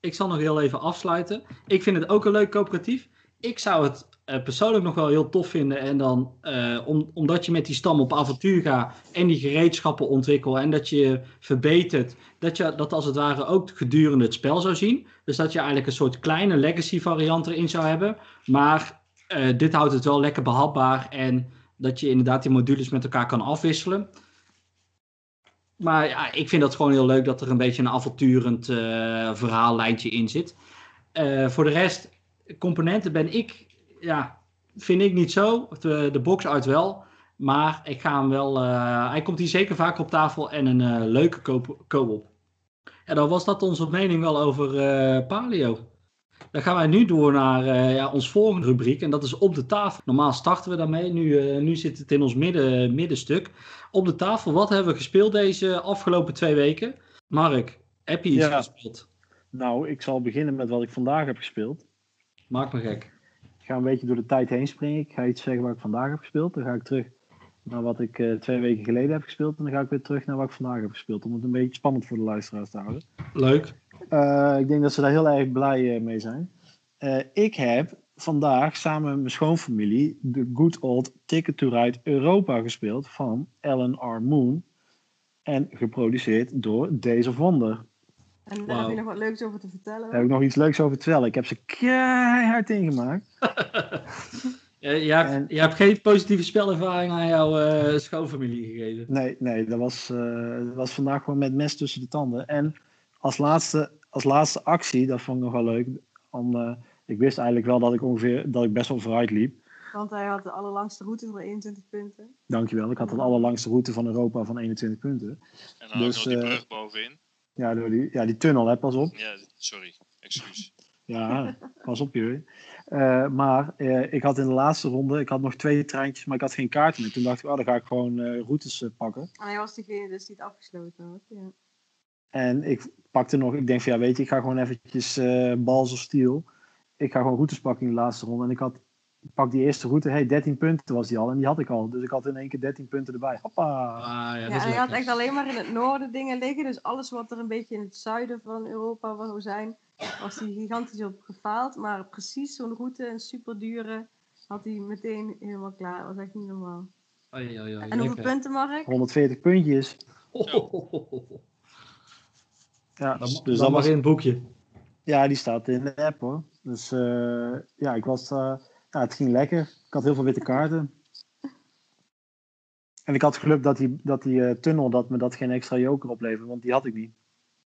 ik zal nog heel even afsluiten. Ik vind het ook een leuk coöperatief. Ik zou het eh, persoonlijk nog wel heel tof vinden. En dan, eh, om, omdat je met die stam op avontuur gaat en die gereedschappen ontwikkelt en dat je verbetert, dat je dat als het ware ook gedurende het spel zou zien. Dus dat je eigenlijk een soort kleine legacy variant erin zou hebben. Maar eh, dit houdt het wel lekker behapbaar en dat je inderdaad die modules met elkaar kan afwisselen. Maar ja, ik vind dat gewoon heel leuk dat er een beetje een avonturend verhaallijntje in zit. Voor de rest, componenten ben ik, ja, vind ik niet zo. De, de box uit wel. Maar ik ga hem wel, eh, hij komt hier zeker vaak op tafel en een eh, leuke co- co-op. En dan was dat onze mening wel over eh, Paleo. Dan gaan wij nu door naar ja, ons volgende rubriek en dat is op de tafel. Normaal starten we daarmee, nu, nu zit het in ons midden, middenstuk. Op de tafel, wat hebben we gespeeld deze afgelopen twee weken? Mark, heb je iets Ja. gespeeld? Nou, ik zal beginnen met wat ik vandaag heb gespeeld. Maak me gek. Ik ga een beetje door de tijd heen springen. Ik ga iets zeggen wat ik vandaag heb gespeeld. Dan ga ik terug naar wat ik eh, twee weken geleden heb gespeeld. En dan ga ik weer terug naar wat ik vandaag heb gespeeld. Om het een beetje spannend voor de luisteraars te houden. Leuk. Eh, ik denk dat ze daar heel erg blij eh, mee zijn. Ik heb vandaag samen met mijn schoonfamilie de Good Old Ticket to Ride Europa gespeeld van Alan R. Moon. En geproduceerd door Days of Wonder. En daar heb je nog wat leuks over te vertellen. Daar heb ik nog iets leuks over te vertellen. Ik heb ze keihard ingemaakt. Je, hebt, En- je hebt geen positieve spelervaring aan jouw eh, schoonfamilie gegeven. Nee, nee dat, was, eh, dat was vandaag gewoon met mes tussen de tanden. En als laatste, als laatste actie, dat vond ik nog wel leuk. Om, eh, ik wist eigenlijk wel dat ik ongeveer dat ik best wel vooruit liep. Want hij had de allerlangste route voor 21 punten. Dankjewel. Ik had de allerlangste route van Europa van 21 punten. En dan Dus, ook nog die brug bovenin. Ja, door die, ja die tunnel, hè, pas op. Ja, sorry. Excuus. Ja, pas op jullie. Eh, maar eh, ik had in de laatste ronde, ik had nog twee treintjes, maar ik had geen kaarten meer. Toen dacht ik, oh, dan ga ik gewoon eh, routes pakken. En hij was degene dus die het afgesloten had. Ja. En ik pakte nog, ik denk van ja, weet je, ik ga gewoon eventjes eh bals of steel. Ik ga gewoon routes pakken in de laatste ronde. En ik had, pak die eerste route, hey, 13 punten was die al. En die had ik al. Dus ik had in één keer 13 punten erbij. Hoppa. Ah, ja, Ja, dat is en hij had echt alleen maar in het noorden dingen liggen. Dus alles wat er een beetje in het zuiden van Europa zou zijn, was hij gigantisch op gefaald. Maar precies zo'n route, een super dure, had hij meteen helemaal klaar. Dat was echt niet normaal. Oei, oei, oei, En hoeveel lekker. punten, Mark? 140 puntjes. Dan, Ja, dus dus dan dat maar was, in het boekje. ja, die staat in de app hoor. Dus eh, ja, ik was, eh, ja, het ging lekker. Ik had heel veel witte kaarten. En ik had geluk dat die, dat die eh, tunnel dat me dat geen extra joker opleverde, want die had ik niet.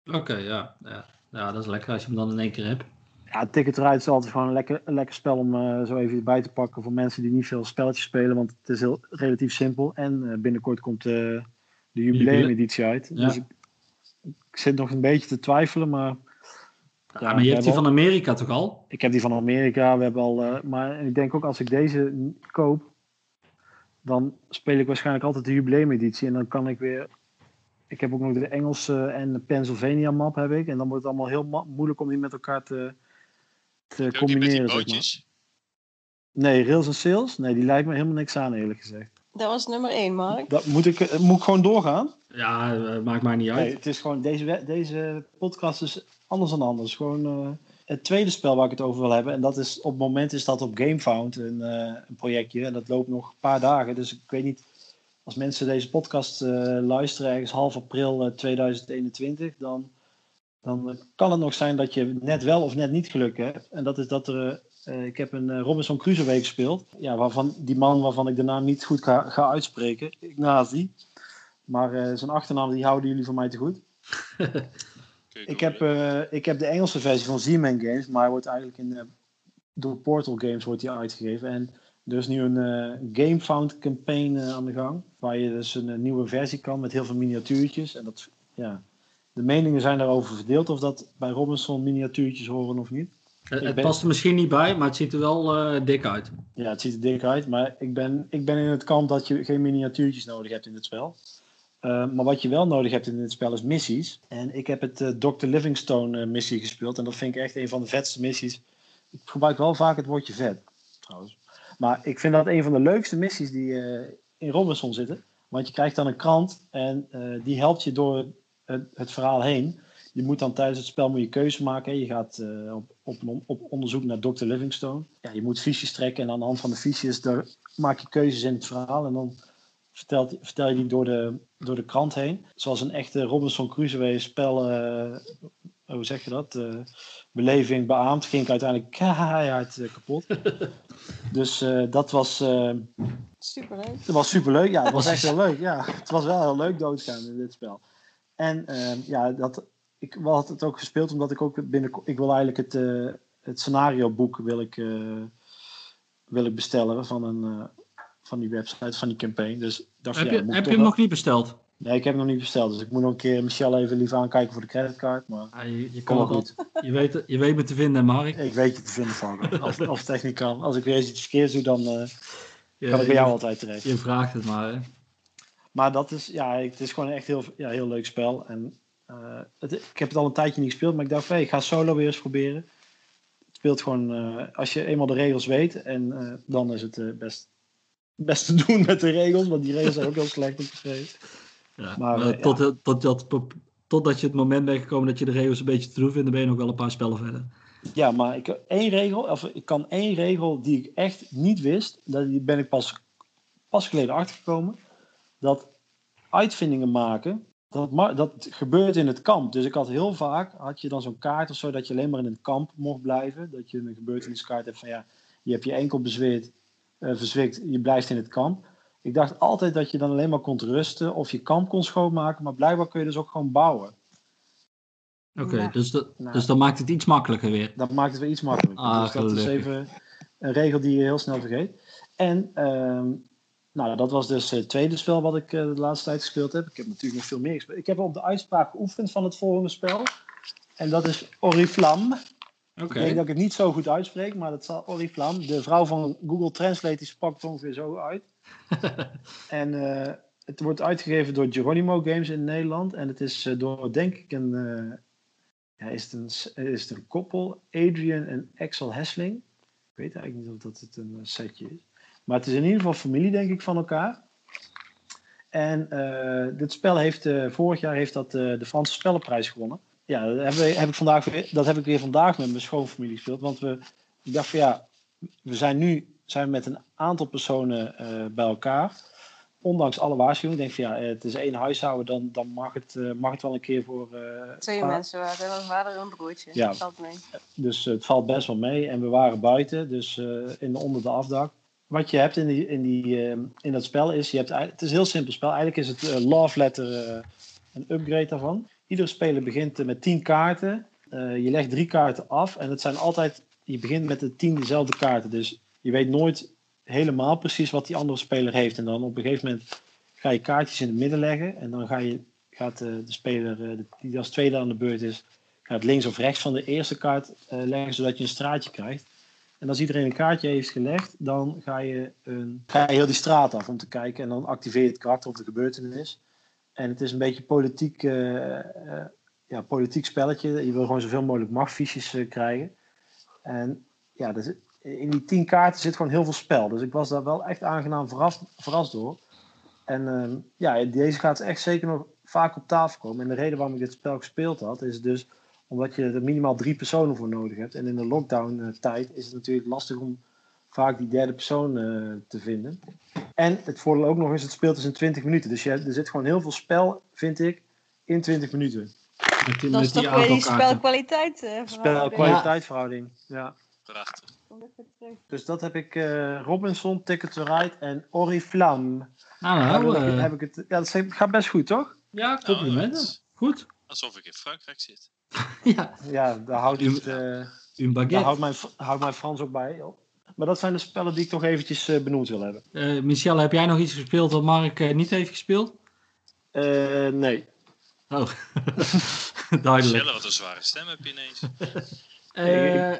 Oké, ja, ja. Ja, dat is lekker als je hem dan in één keer hebt. Ja, Ticket Ride is altijd gewoon een lekker, een lekker spel om eh, zo even bij te pakken voor mensen die niet veel spelletjes spelen, want het is heel relatief simpel. En eh, binnenkort komt de jubileumeditie uit. Ja. Dus ik, ik zit nog een beetje te twijfelen, maar Ja, maar je hebt die van Amerika toch al? ik heb die van Amerika. We hebben al, eh, maar ik denk ook als ik deze koop, dan speel ik waarschijnlijk altijd de jubileumeditie en dan kan ik weer. Ik heb ook nog de Engelse en de Pennsylvania map heb ik. En dan wordt het allemaal heel moeilijk om die met elkaar te, te combineren. Zeg maar. bootjes? Nee, rails en sales? Nee, die lijkt me helemaal niks aan, eerlijk gezegd. Dat was nummer 1, Mark. Dat, moet, ik, eh, moet ik gewoon doorgaan? Ja, eh, maakt maar niet uit. Nee, het is gewoon, deze, deze podcast is anders dan anders. Gewoon eh, het tweede spel waar ik het over wil hebben. En dat is, op het moment is dat op GameFound een, eh, een projectje. En dat loopt nog een paar dagen. Dus ik weet niet, als mensen deze podcast eh, luisteren ergens half april eh, 2021, dan, dan kan het nog zijn dat je net wel of net niet geluk hebt. En dat is dat er Eh, ik heb een eh, Robinson Crusoe gespeeld. Ja, waarvan, die man waarvan ik de naam niet goed ga, ga uitspreken. Ignazi. Maar eh, zijn achternaam die houden jullie van mij te goed. Ik heb, ik heb de Engelse versie van Z-Man Games. Maar hij wordt eigenlijk in, door Portal Games wordt hij uitgegeven. En er is nu een GameFound campaign aan de gang. Waar je dus een nieuwe versie kan met heel veel miniatuurtjes. En dat, ja, de meningen zijn daarover verdeeld of dat bij Robinson miniatuurtjes horen of niet. Het, het ben- past er misschien niet bij, maar het ziet er wel eh, dik uit. Ja, het ziet er dik uit, maar ik ben, ik ben in het kamp dat je geen miniatuurtjes nodig hebt in dit spel. Eh, maar wat je wel nodig hebt in dit spel is missies. En ik heb het eh, Dr. Livingstone missie gespeeld. En dat vind ik echt een van de vetste missies. Ik gebruik wel vaak het woordje vet, trouwens. Maar ik vind dat een van de leukste missies die in Robinson zitten. Want je krijgt dan een krant en die helpt je door het, het verhaal heen. Je moet dan tijdens het spel moet je keuze maken. hè. Je gaat eh, op, op, op onderzoek naar Dr. Livingstone. Ja, je moet fiches trekken en aan de hand van de fiches daar maak je keuzes in het verhaal. En dan vertelt, vertel je die door de, door de krant heen. Zoals een echte Robinson Crusoe spel, eh, hoe zeg je dat? Eh, beleving beaamd, ging ik uiteindelijk keihard kapot. dus eh, dat was, eh, Superleuk. dat was superleuk. Ja, het was echt heel leuk. Ja, het was wel heel leuk doodgaan in dit spel. En ja, dat, ik had het ook gespeeld omdat ik ook binnen... Ik wil eigenlijk het, eh het scenario boek wil ik, eh, wil ik bestellen van, een, eh, van die website, van die campaign. Dus dacht, Heb ja, je, heb je hem wel- nog niet besteld? Nee, ik heb hem nog niet besteld. Dus ik moet nog een keer Michel even lief aankijken voor de creditcard. Maar Ja, je, kan goed. je, weet, je weet me te vinden, Mark. Ik weet je te vinden van. Als, als niet kan. Als ik weer eens iets verkeerds doe, dan eh, kan ik bij jou je, altijd terecht. je vraagt het maar. Hè. Maar dat is, ja, het is gewoon echt heel, ja, heel leuk spel. En eh, het, ik heb het al een tijdje niet gespeeld, maar ik dacht, hey, ik ga solo weer eens proberen. Het speelt gewoon, eh, als je eenmaal de regels weet, en eh, dan is het best, best te doen met de regels, want die regels zijn ook heel slecht opgeschreven. Ja, Maar, maar eh, tot, tot, dat, totdat je het moment bent gekomen dat je de regels een beetje te doen vindt, dan ben je nog wel een paar spellen verder. Ja, maar ik, één regel, of ik kan één regel die ik echt niet wist, daar die ben ik pas, pas geleden achtergekomen, dat uitvindingen maken, dat, dat gebeurt in het kamp. Dus ik had heel vaak, had je dan zo'n kaart of zo, dat je alleen maar in het kamp mocht blijven. Dat je een gebeurteniskaart hebt van ja, je hebt je enkel bezweerd, eh, verzwikt, je blijft in het kamp. Ik dacht altijd dat je dan alleen maar kon rusten of je kamp kon schoonmaken, maar blijkbaar kun je dus ook gewoon bouwen. Oké, Ja. dus, dat, Nou. dus dan maakt het iets makkelijker weer. Dat maakt het weer iets makkelijker. Ah, dus dat is even een regel die je heel snel vergeet. En ehm, nou, dat was dus het tweede spel wat ik eh, de laatste tijd gespeeld heb. Ik heb natuurlijk nog veel meer gespeeld. Ik heb op de uitspraak geoefend van het volgende spel. En dat is Oriflam. Oké. Ik denk dat ik het niet zo goed uitspreek, maar dat zal Oriflam. De vrouw van Google Translate die sprak het ongeveer zo uit. en eh, het wordt uitgegeven door Geronimo Games in Nederland. En het is eh, door, denk ik, een, eh, ja, is, het een, is het een koppel, Adrian en Axel Hessling. Ik weet eigenlijk niet of dat het een eh, setje is. Maar het is in ieder geval familie, denk ik, van elkaar. En eh, dit spel heeft, eh, vorig jaar heeft dat eh, de Franse Spellenprijs gewonnen. Ja, dat heb, ik- heb ik vandaag, weer- dat heb ik weer vandaag met mijn schoonfamilie gespeeld. Want we, ik dacht van ja, we zijn nu zijn we met een aantal personen bij elkaar. Ondanks alle waarschuwingen. Ik denk van ja, het is één huishouden, dan, dan mag, het, mag het wel een keer voor... Twee mensen waren er, een vader en een broertje. Ja. Dat valt mee. Dus het valt best wel mee. En we waren buiten, dus in de, onder de afdak. Wat je hebt in, die, in, die, eh, in dat spel is, je hebt, het is een heel simpel spel. Eigenlijk is het eh, Love Letter eh, een upgrade daarvan. Iedere speler begint eh, met 10 kaarten. Je legt drie kaarten af en het zijn altijd, je begint met de tien dezelfde kaarten. Dus je weet nooit helemaal precies wat die andere speler heeft. En dan op een gegeven moment ga je kaartjes in het midden leggen. En dan ga je, gaat de speler die als tweede aan de beurt is, gaat links of rechts van de eerste kaart leggen, zodat je een straatje krijgt. En als iedereen een kaartje heeft gelegd, dan ga je, een, heel die straat af om te kijken. En dan activeer je het karakter of de gebeurtenis. En het is een beetje politiek, eh, eh, ja, politiek spelletje. Je wil gewoon zoveel mogelijk machtfiches eh, krijgen. En ja, zit- in die tien kaarten zit gewoon heel veel spel. Dus ik was daar wel echt aangenaam verrast, verrast door. En ehm, ja, deze gaat echt zeker nog vaak op tafel komen. En de reden waarom ik dit spel gespeeld had, is dus omdat je er minimaal drie personen voor nodig hebt. En in de lockdown-tijd is het natuurlijk lastig om vaak die derde persoon eh, te vinden. En het voordeel ook nog is, het speelt dus in 20 minuten. Dus je, er zit gewoon heel veel spel, vind ik, in 20 minuten. Met, die- Dat met is toch weer die spelkwaliteit. eh, verhouding. Spel-kwaliteitverhouding. Ja. Prachtig. Dus dat heb ik eh, Robinson, Ticket to Ride en Oriflamme. Nou, nou, eh, heb ik het, ja, dat gaat best goed, toch? ja, Nou, complimenten. het- Goed. Alsof ik in Frankrijk zit. Ja, Ja, daar houdt, het, eh, daar houdt, mijn, houdt mijn Frans ook bij. joh. Maar dat zijn de spellen die ik toch eventjes eh, benoemd wil hebben. Eh, Michel, heb jij nog iets gespeeld wat Mark niet heeft gespeeld? Eh, nee. Oh, duidelijk. Michelle, wat een zware stem heb je ineens. Eh,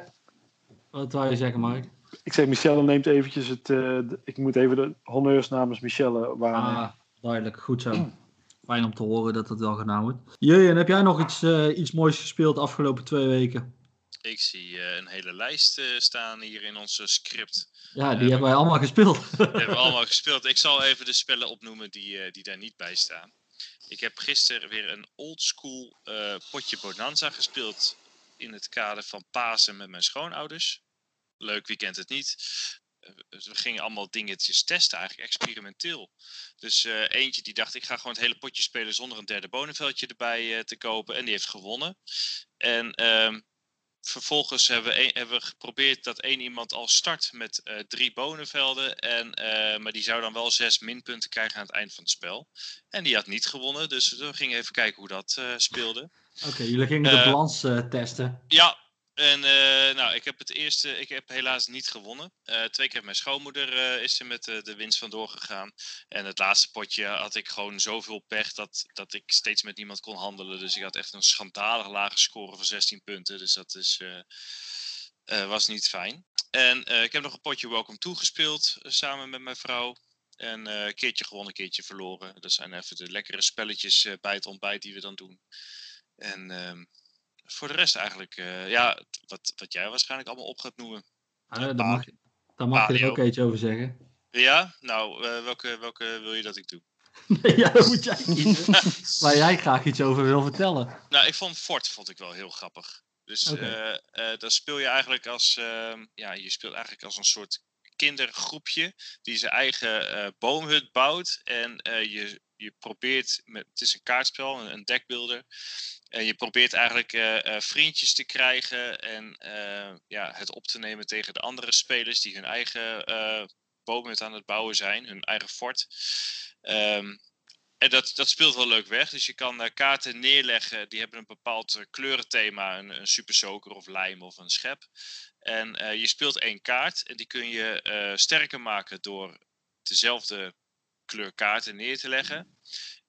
wat wou je zeggen, Mark? Ik zeg, Michelle neemt eventjes het... eh, ik moet even de honneurs namens Michelle waarnemen. Ah, duidelijk. Goed zo. Fijn om te horen dat het wel gedaan wordt. Jurjen, heb jij nog iets, eh, iets moois gespeeld de afgelopen twee weken? Ik zie eh, een hele lijst eh, staan hier in onze script. Ja, die hebben wij allemaal gespeeld. Die hebben we allemaal gespeeld. Ik zal even de spellen opnoemen die, die daar niet bij staan. Ik heb gisteren weer een oldschool potje Bonanza gespeeld. In het kader van Pasen met mijn schoonouders. Leuk, wie kent het niet? Eh, we gingen allemaal dingetjes testen, eigenlijk experimenteel. Dus eh, eentje die dacht, ik ga gewoon het hele potje spelen zonder een derde bonenveldje erbij eh, te kopen. En die heeft gewonnen. En ehm, vervolgens hebben we, hebben we geprobeerd dat één iemand al start met drie bonenvelden. En, maar die zou dan wel zes minpunten krijgen aan het eind van het spel. En die had niet gewonnen, dus we gingen even kijken hoe dat speelde. Oké, jullie gingen de balans testen. Ja, en eh, nou, ik heb het eerste, ik heb helaas niet gewonnen. Eh, twee keer mijn schoonmoeder eh, is er met de winst vandoor gegaan. En het laatste potje had ik gewoon zoveel pech dat, dat ik steeds met niemand kon handelen. Dus ik had echt een schandalig lage score van 16 punten. Dus dat is, was niet fijn. En ik heb nog een potje Welcome To gespeeld samen met mijn vrouw. En een keertje gewonnen, een keertje verloren. Dat zijn even de lekkere spelletjes bij het ontbijt die we dan doen. En ehm, voor de rest eigenlijk, eh, ja, wat, wat jij waarschijnlijk allemaal op gaat noemen. Ah, daar mag, je- daar mag je er ook iets over zeggen. Ja, nou, eh, welke, welke wil je dat ik doe? Nee, ja, dan moet jij kiezen. Waar jij graag iets over wil vertellen. Nou, ik vond Fort vond ik wel heel grappig. Dus eh, eh, dan speel je eigenlijk als, ehm, ja, je speelt eigenlijk als een soort kindergroepje die zijn eigen eh, boomhut bouwt. En eh, je, je probeert, met, het is een kaartspel, een, een deckbuilder. En je probeert eigenlijk eh, eh, vriendjes te krijgen en eh, ja, het op te nemen tegen de andere spelers die hun eigen boomhut aan het bouwen zijn, hun eigen fort. Ehm, en dat, dat speelt wel leuk weg. Dus je kan kaarten neerleggen. Die hebben een bepaald kleurenthema. Een, een of lijm of een schep. En je speelt één kaart. En die kun je sterker maken door dezelfde kleur kaarten neer te leggen.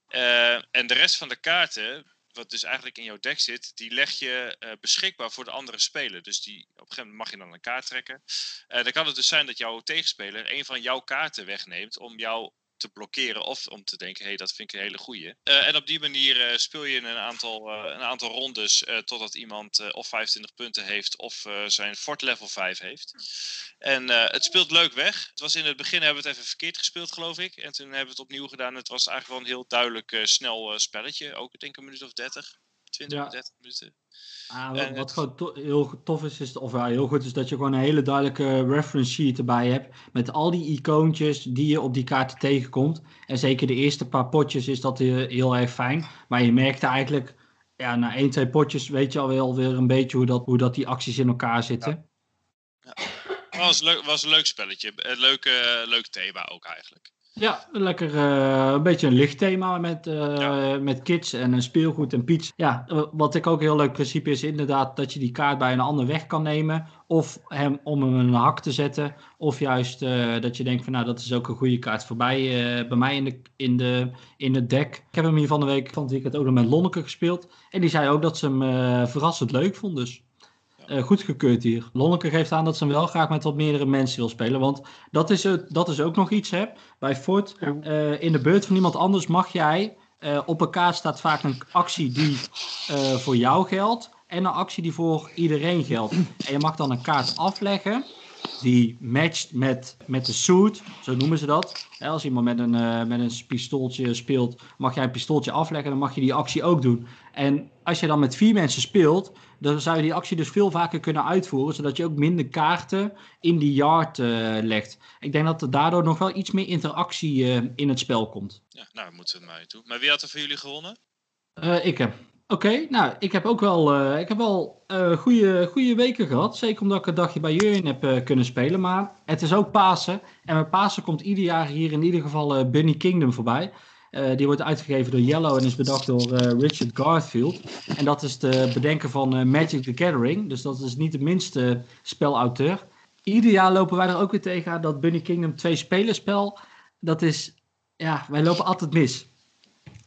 Eh, en de rest van de kaarten, wat dus eigenlijk in jouw deck zit, die leg je eh, beschikbaar voor de andere speler. Dus die, op een gegeven moment mag je dan een kaart trekken. Eh, dan kan het dus zijn dat jouw tegenspeler een van jouw kaarten wegneemt om jou te blokkeren of om te denken, hé, hey, dat vind ik een hele goeie. Eh, en op die manier eh, speel je een aantal, eh, een aantal rondes totdat iemand of 25 punten heeft of zijn fort level 5 heeft. En het speelt leuk weg. Het was in het begin hebben we het even verkeerd gespeeld, geloof ik. En toen hebben we het opnieuw gedaan. Het was eigenlijk wel een heel duidelijk snel spelletje. Ook ik denk een minuut of 30. 20, Ja. 30 minuten. Ah, wat, gewoon to- heel tof is, is, of ja, heel goed is dat je gewoon een hele duidelijke reference sheet erbij hebt. Met al die icoontjes die je op die kaarten tegenkomt. En zeker de eerste paar potjes is dat heel erg fijn. Maar je merkte eigenlijk, ja, na één, twee potjes weet je alweer weer een beetje hoe dat, hoe dat die acties in elkaar zitten. Het was, leuk, was een leuk spelletje. Een leuk, eh, leuk thema ook eigenlijk. Ja, lekker eh, een beetje een licht thema met, eh, Ja. met kids en een speelgoed en piets. Ja, eh, wat ik ook een heel leuk principe is inderdaad dat je die kaart bij een ander weg kan nemen. Of hem om hem een hak te zetten. Of juist dat je denkt van nou dat is ook een goede kaart voorbij bij mij in, de, in, de, in het deck. Ik heb hem hier van de week van het weekend ook nog met Lonneke gespeeld. En die zei ook dat ze hem verrassend leuk vond dus. Eh, goedgekeurd hier. Lonneke geeft aan dat ze wel graag met wat meerdere mensen wil spelen. Want dat is, het, dat is ook nog iets, hè. Bij Fort, eh, in de beurt van iemand anders mag jij... eh, op een kaart staat vaak een actie die voor jou geldt... en een actie die voor iedereen geldt. En je mag dan een kaart afleggen... die matcht met, met de suit, zo noemen ze dat. Als iemand met een, eh, met een pistooltje speelt... mag jij een pistooltje afleggen... dan mag je die actie ook doen. En als je dan met vier mensen speelt... dan zou je die actie dus veel vaker kunnen uitvoeren... zodat je ook minder kaarten in die yard eh, legt. Ik denk dat er daardoor nog wel iets meer interactie eh, in het spel komt. Ja, nou, moeten we maar toe. Maar wie had er voor jullie gewonnen? Ik heb. Oké, nou, ik heb ook wel, eh, ik heb wel eh goede, goede weken gehad. Zeker omdat ik een dagje bij Jurjen heb eh, kunnen spelen. Maar het is ook Pasen. En met Pasen komt ieder jaar hier in ieder geval Bunny Kingdom voorbij. Die wordt uitgegeven door Yellow en is bedacht door Richard Garfield. En dat is de bedenker van Magic the Gathering. Dus dat is niet de minste spelauteur. Ieder jaar lopen wij er ook weer tegen dat Bunny Kingdom twee spelerspel. Dat is, ja, wij lopen altijd mis.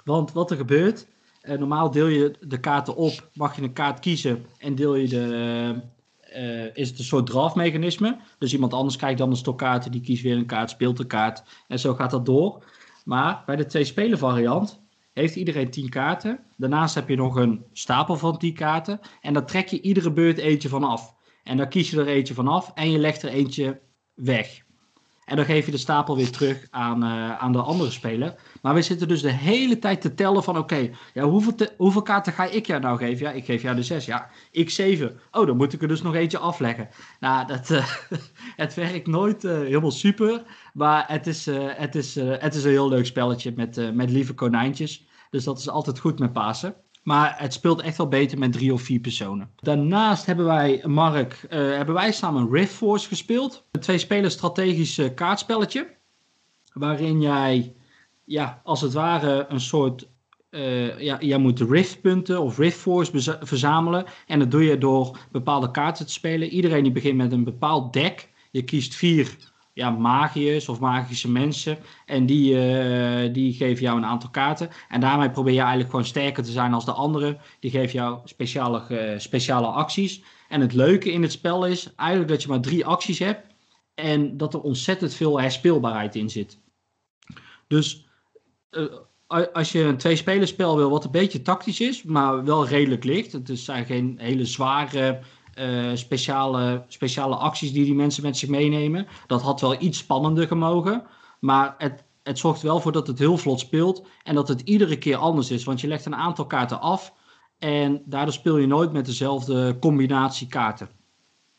Want wat er gebeurt, eh, normaal deel je de kaarten op, mag je een kaart kiezen en deel je de, eh, is het een soort draftmechanisme. Dus iemand anders kijkt dan een stok kaarten, die kiest weer een kaart, speelt een kaart en zo gaat dat door. Maar bij de twee speler variant heeft iedereen 10 kaarten. Daarnaast heb je nog een stapel van 10 kaarten en daar trek je iedere beurt eentje van af. En dan kies je er eentje van af en je legt er eentje weg. En dan geef je de stapel weer terug aan, eh, aan de andere speler. Maar we zitten dus de hele tijd te tellen van... oké, ja, hoeveel, hoeveel kaarten ga ik jou nou geven? Ja, ik geef jou de zes. Ja, ik zeven. Oh, dan moet ik er dus nog eentje afleggen. Nou, dat, eh, het werkt nooit eh, helemaal super. Maar het is, het, is, het is een heel leuk spelletje met, met lieve konijntjes. Dus dat is altijd goed met Pasen. Maar het speelt echt wel beter met drie of vier personen. Daarnaast hebben wij, Mark, eh, hebben wij samen Rift Force gespeeld. Een twee spelers strategisch eh, kaartspelletje. Waarin jij, ja, als het ware een soort... eh, ja, jij moet riftpunten of Rift Force verzamelen. En dat doe je door bepaalde kaarten te spelen. Iedereen die begint met een bepaald deck. Je kiest vier ja, magiërs of magische mensen. En die, eh, die geven jou een aantal kaarten. En daarmee probeer je eigenlijk gewoon sterker te zijn als de anderen. Die geven jou speciale, eh, speciale acties. En het leuke in het spel is eigenlijk dat je maar drie acties hebt. En dat er ontzettend veel herspeelbaarheid in zit. Dus eh, als je een twee-spelerspel wil wat een beetje tactisch is, maar wel redelijk licht. Het zijn geen hele zware eh, speciale, speciale acties die die mensen met zich meenemen. Dat had wel iets spannender gemogen. Maar het, het zorgt wel voor dat het heel vlot speelt. En dat het iedere keer anders is. Want je legt een aantal kaarten af. En daardoor speel je nooit met dezelfde combinatie kaarten.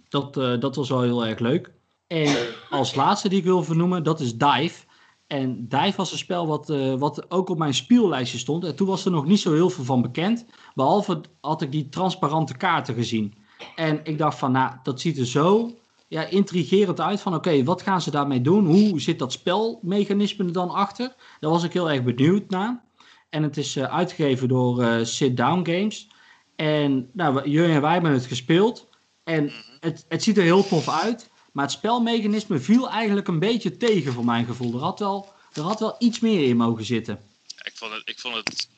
Dat, eh, dat was wel heel erg leuk. En als laatste die ik wil vernoemen, dat is Dive. En Dive was een spel wat, eh, wat ook op mijn speellijstje stond. En toen was er nog niet zo heel veel van bekend. Behalve had ik die transparante kaarten gezien. En ik dacht van, nou, dat ziet er zo ja, intrigerend uit. Van oké, wat gaan ze daarmee doen? Hoe zit dat spelmechanisme er dan achter? Daar was ik heel erg benieuwd naar. En het is eh, uitgegeven door eh, Sit Down Games. En nou, jullie en wij hebben het gespeeld. En het, het ziet er heel tof uit. Maar het spelmechanisme viel eigenlijk een beetje tegen voor mijn gevoel. Er had wel, er had wel iets meer in mogen zitten. Ik vond het, ik vond het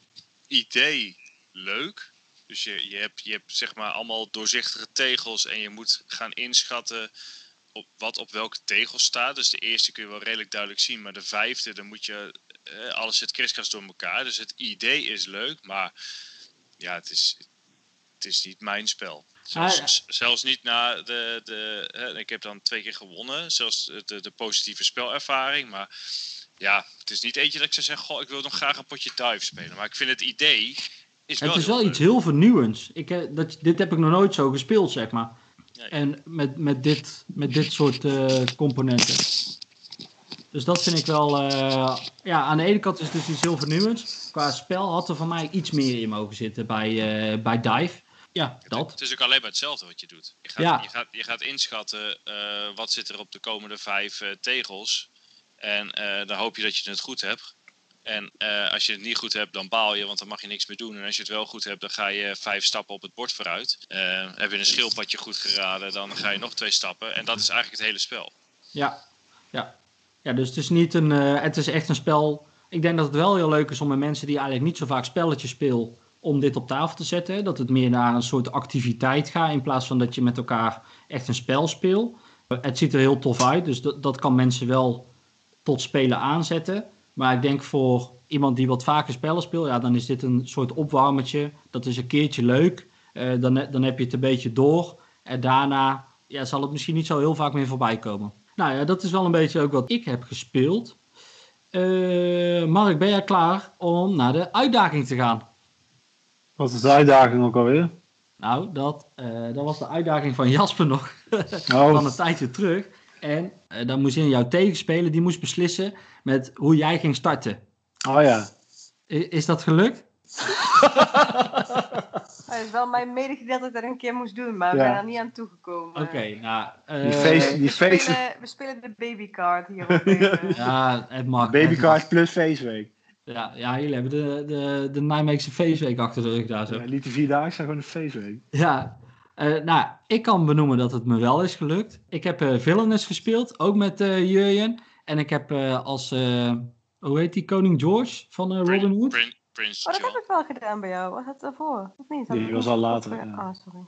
idee leuk. Dus je, je, hebt, je hebt zeg maar allemaal doorzichtige tegels en je moet gaan inschatten op wat op welke tegel staat. Dus de eerste kun je wel redelijk duidelijk zien, maar de vijfde, dan moet je, eh, alles zit kriskras door elkaar. Dus het idee is leuk, maar ja, het is, het is niet mijn spel. Zelfs, Ah, ja. z- zelfs niet na de, de hè, ik heb dan twee keer gewonnen, zelfs de, de positieve spelervaring, maar ja, het is niet eentje dat ik zou zeggen, goh, ik wil nog graag een potje dive spelen. Maar ik vind het idee is het is wel iets heel vernieuwends. Ik, dat, dit heb ik nog nooit zo gespeeld, zeg maar. Nee. En met, met, dit, met dit soort eh, componenten. Dus dat vind ik wel. eh, ja, aan de ene kant is het dus iets heel vernieuwends. Qua spel had er van mij iets meer in mogen zitten bij, eh, bij Dive. Ja, Het, dat. het is ook alleen maar hetzelfde wat je doet. Je gaat, Ja. je gaat, je gaat inschatten wat zit er op de komende vijf tegels. En dan hoop je dat je het goed hebt. En eh, als je het niet goed hebt, dan baal je, want dan mag je niks meer doen. En als je het wel goed hebt, dan ga je vijf stappen op het bord vooruit. Eh, heb je een schildpadje goed geraden, dan ga je nog twee stappen. En dat is eigenlijk het hele spel. Ja, ja. ja dus het is niet een. eh, het is echt een spel. Ik denk dat het wel heel leuk is om met mensen die eigenlijk niet zo vaak spelletjes spelen. om dit op tafel te zetten. Dat het meer naar een soort activiteit gaat. in plaats van dat je met elkaar echt een spel speelt. Het ziet er heel tof uit, dus dat kan mensen wel tot spelen aanzetten. Maar ik denk voor iemand die wat vaker spellen speelt, ja, dan is dit een soort opwarmertje. Dat is een keertje leuk. Eh, dan, dan heb je het een beetje door. En daarna ja, zal het misschien niet zo heel vaak meer voorbij komen. Nou ja, dat is wel een beetje ook wat ik heb gespeeld. Eh, Mark, ben jij klaar om naar de uitdaging te gaan? Wat is de uitdaging ook alweer? Nou, dat, eh, dat was de uitdaging van Jasper nog Oh, van een tijdje terug. En eh, dan moest in jouw tegenspeler, die moest beslissen met hoe jij ging starten. oh ja. I- is dat gelukt? Het is wel mijn medegedeeld dat ik dat een keer moest doen, maar we Ja. zijn er niet aan toegekomen. Oké, nou... eh, Die We die spelen, we spelen de babycard hier op deze. Ja, het mag. Babycard plus feestweek. Ja, ja, jullie hebben de, de, de Nijmeegse feestweek achter de rug daar zo. Ja, niet de vierdaagse, gewoon een feestweek. Ja, eh, nou, ik kan benoemen dat het me wel is gelukt. Ik heb eh Villainous gespeeld, ook met eh Jurjen. En ik heb eh, als, eh, hoe heet die, Koning George van eh, Robin Hood? Prin- Oh, dat heb ik wel gedaan bij jou. Was het daarvoor? Of niet? Die Had was al later, ja. Ah, sorry.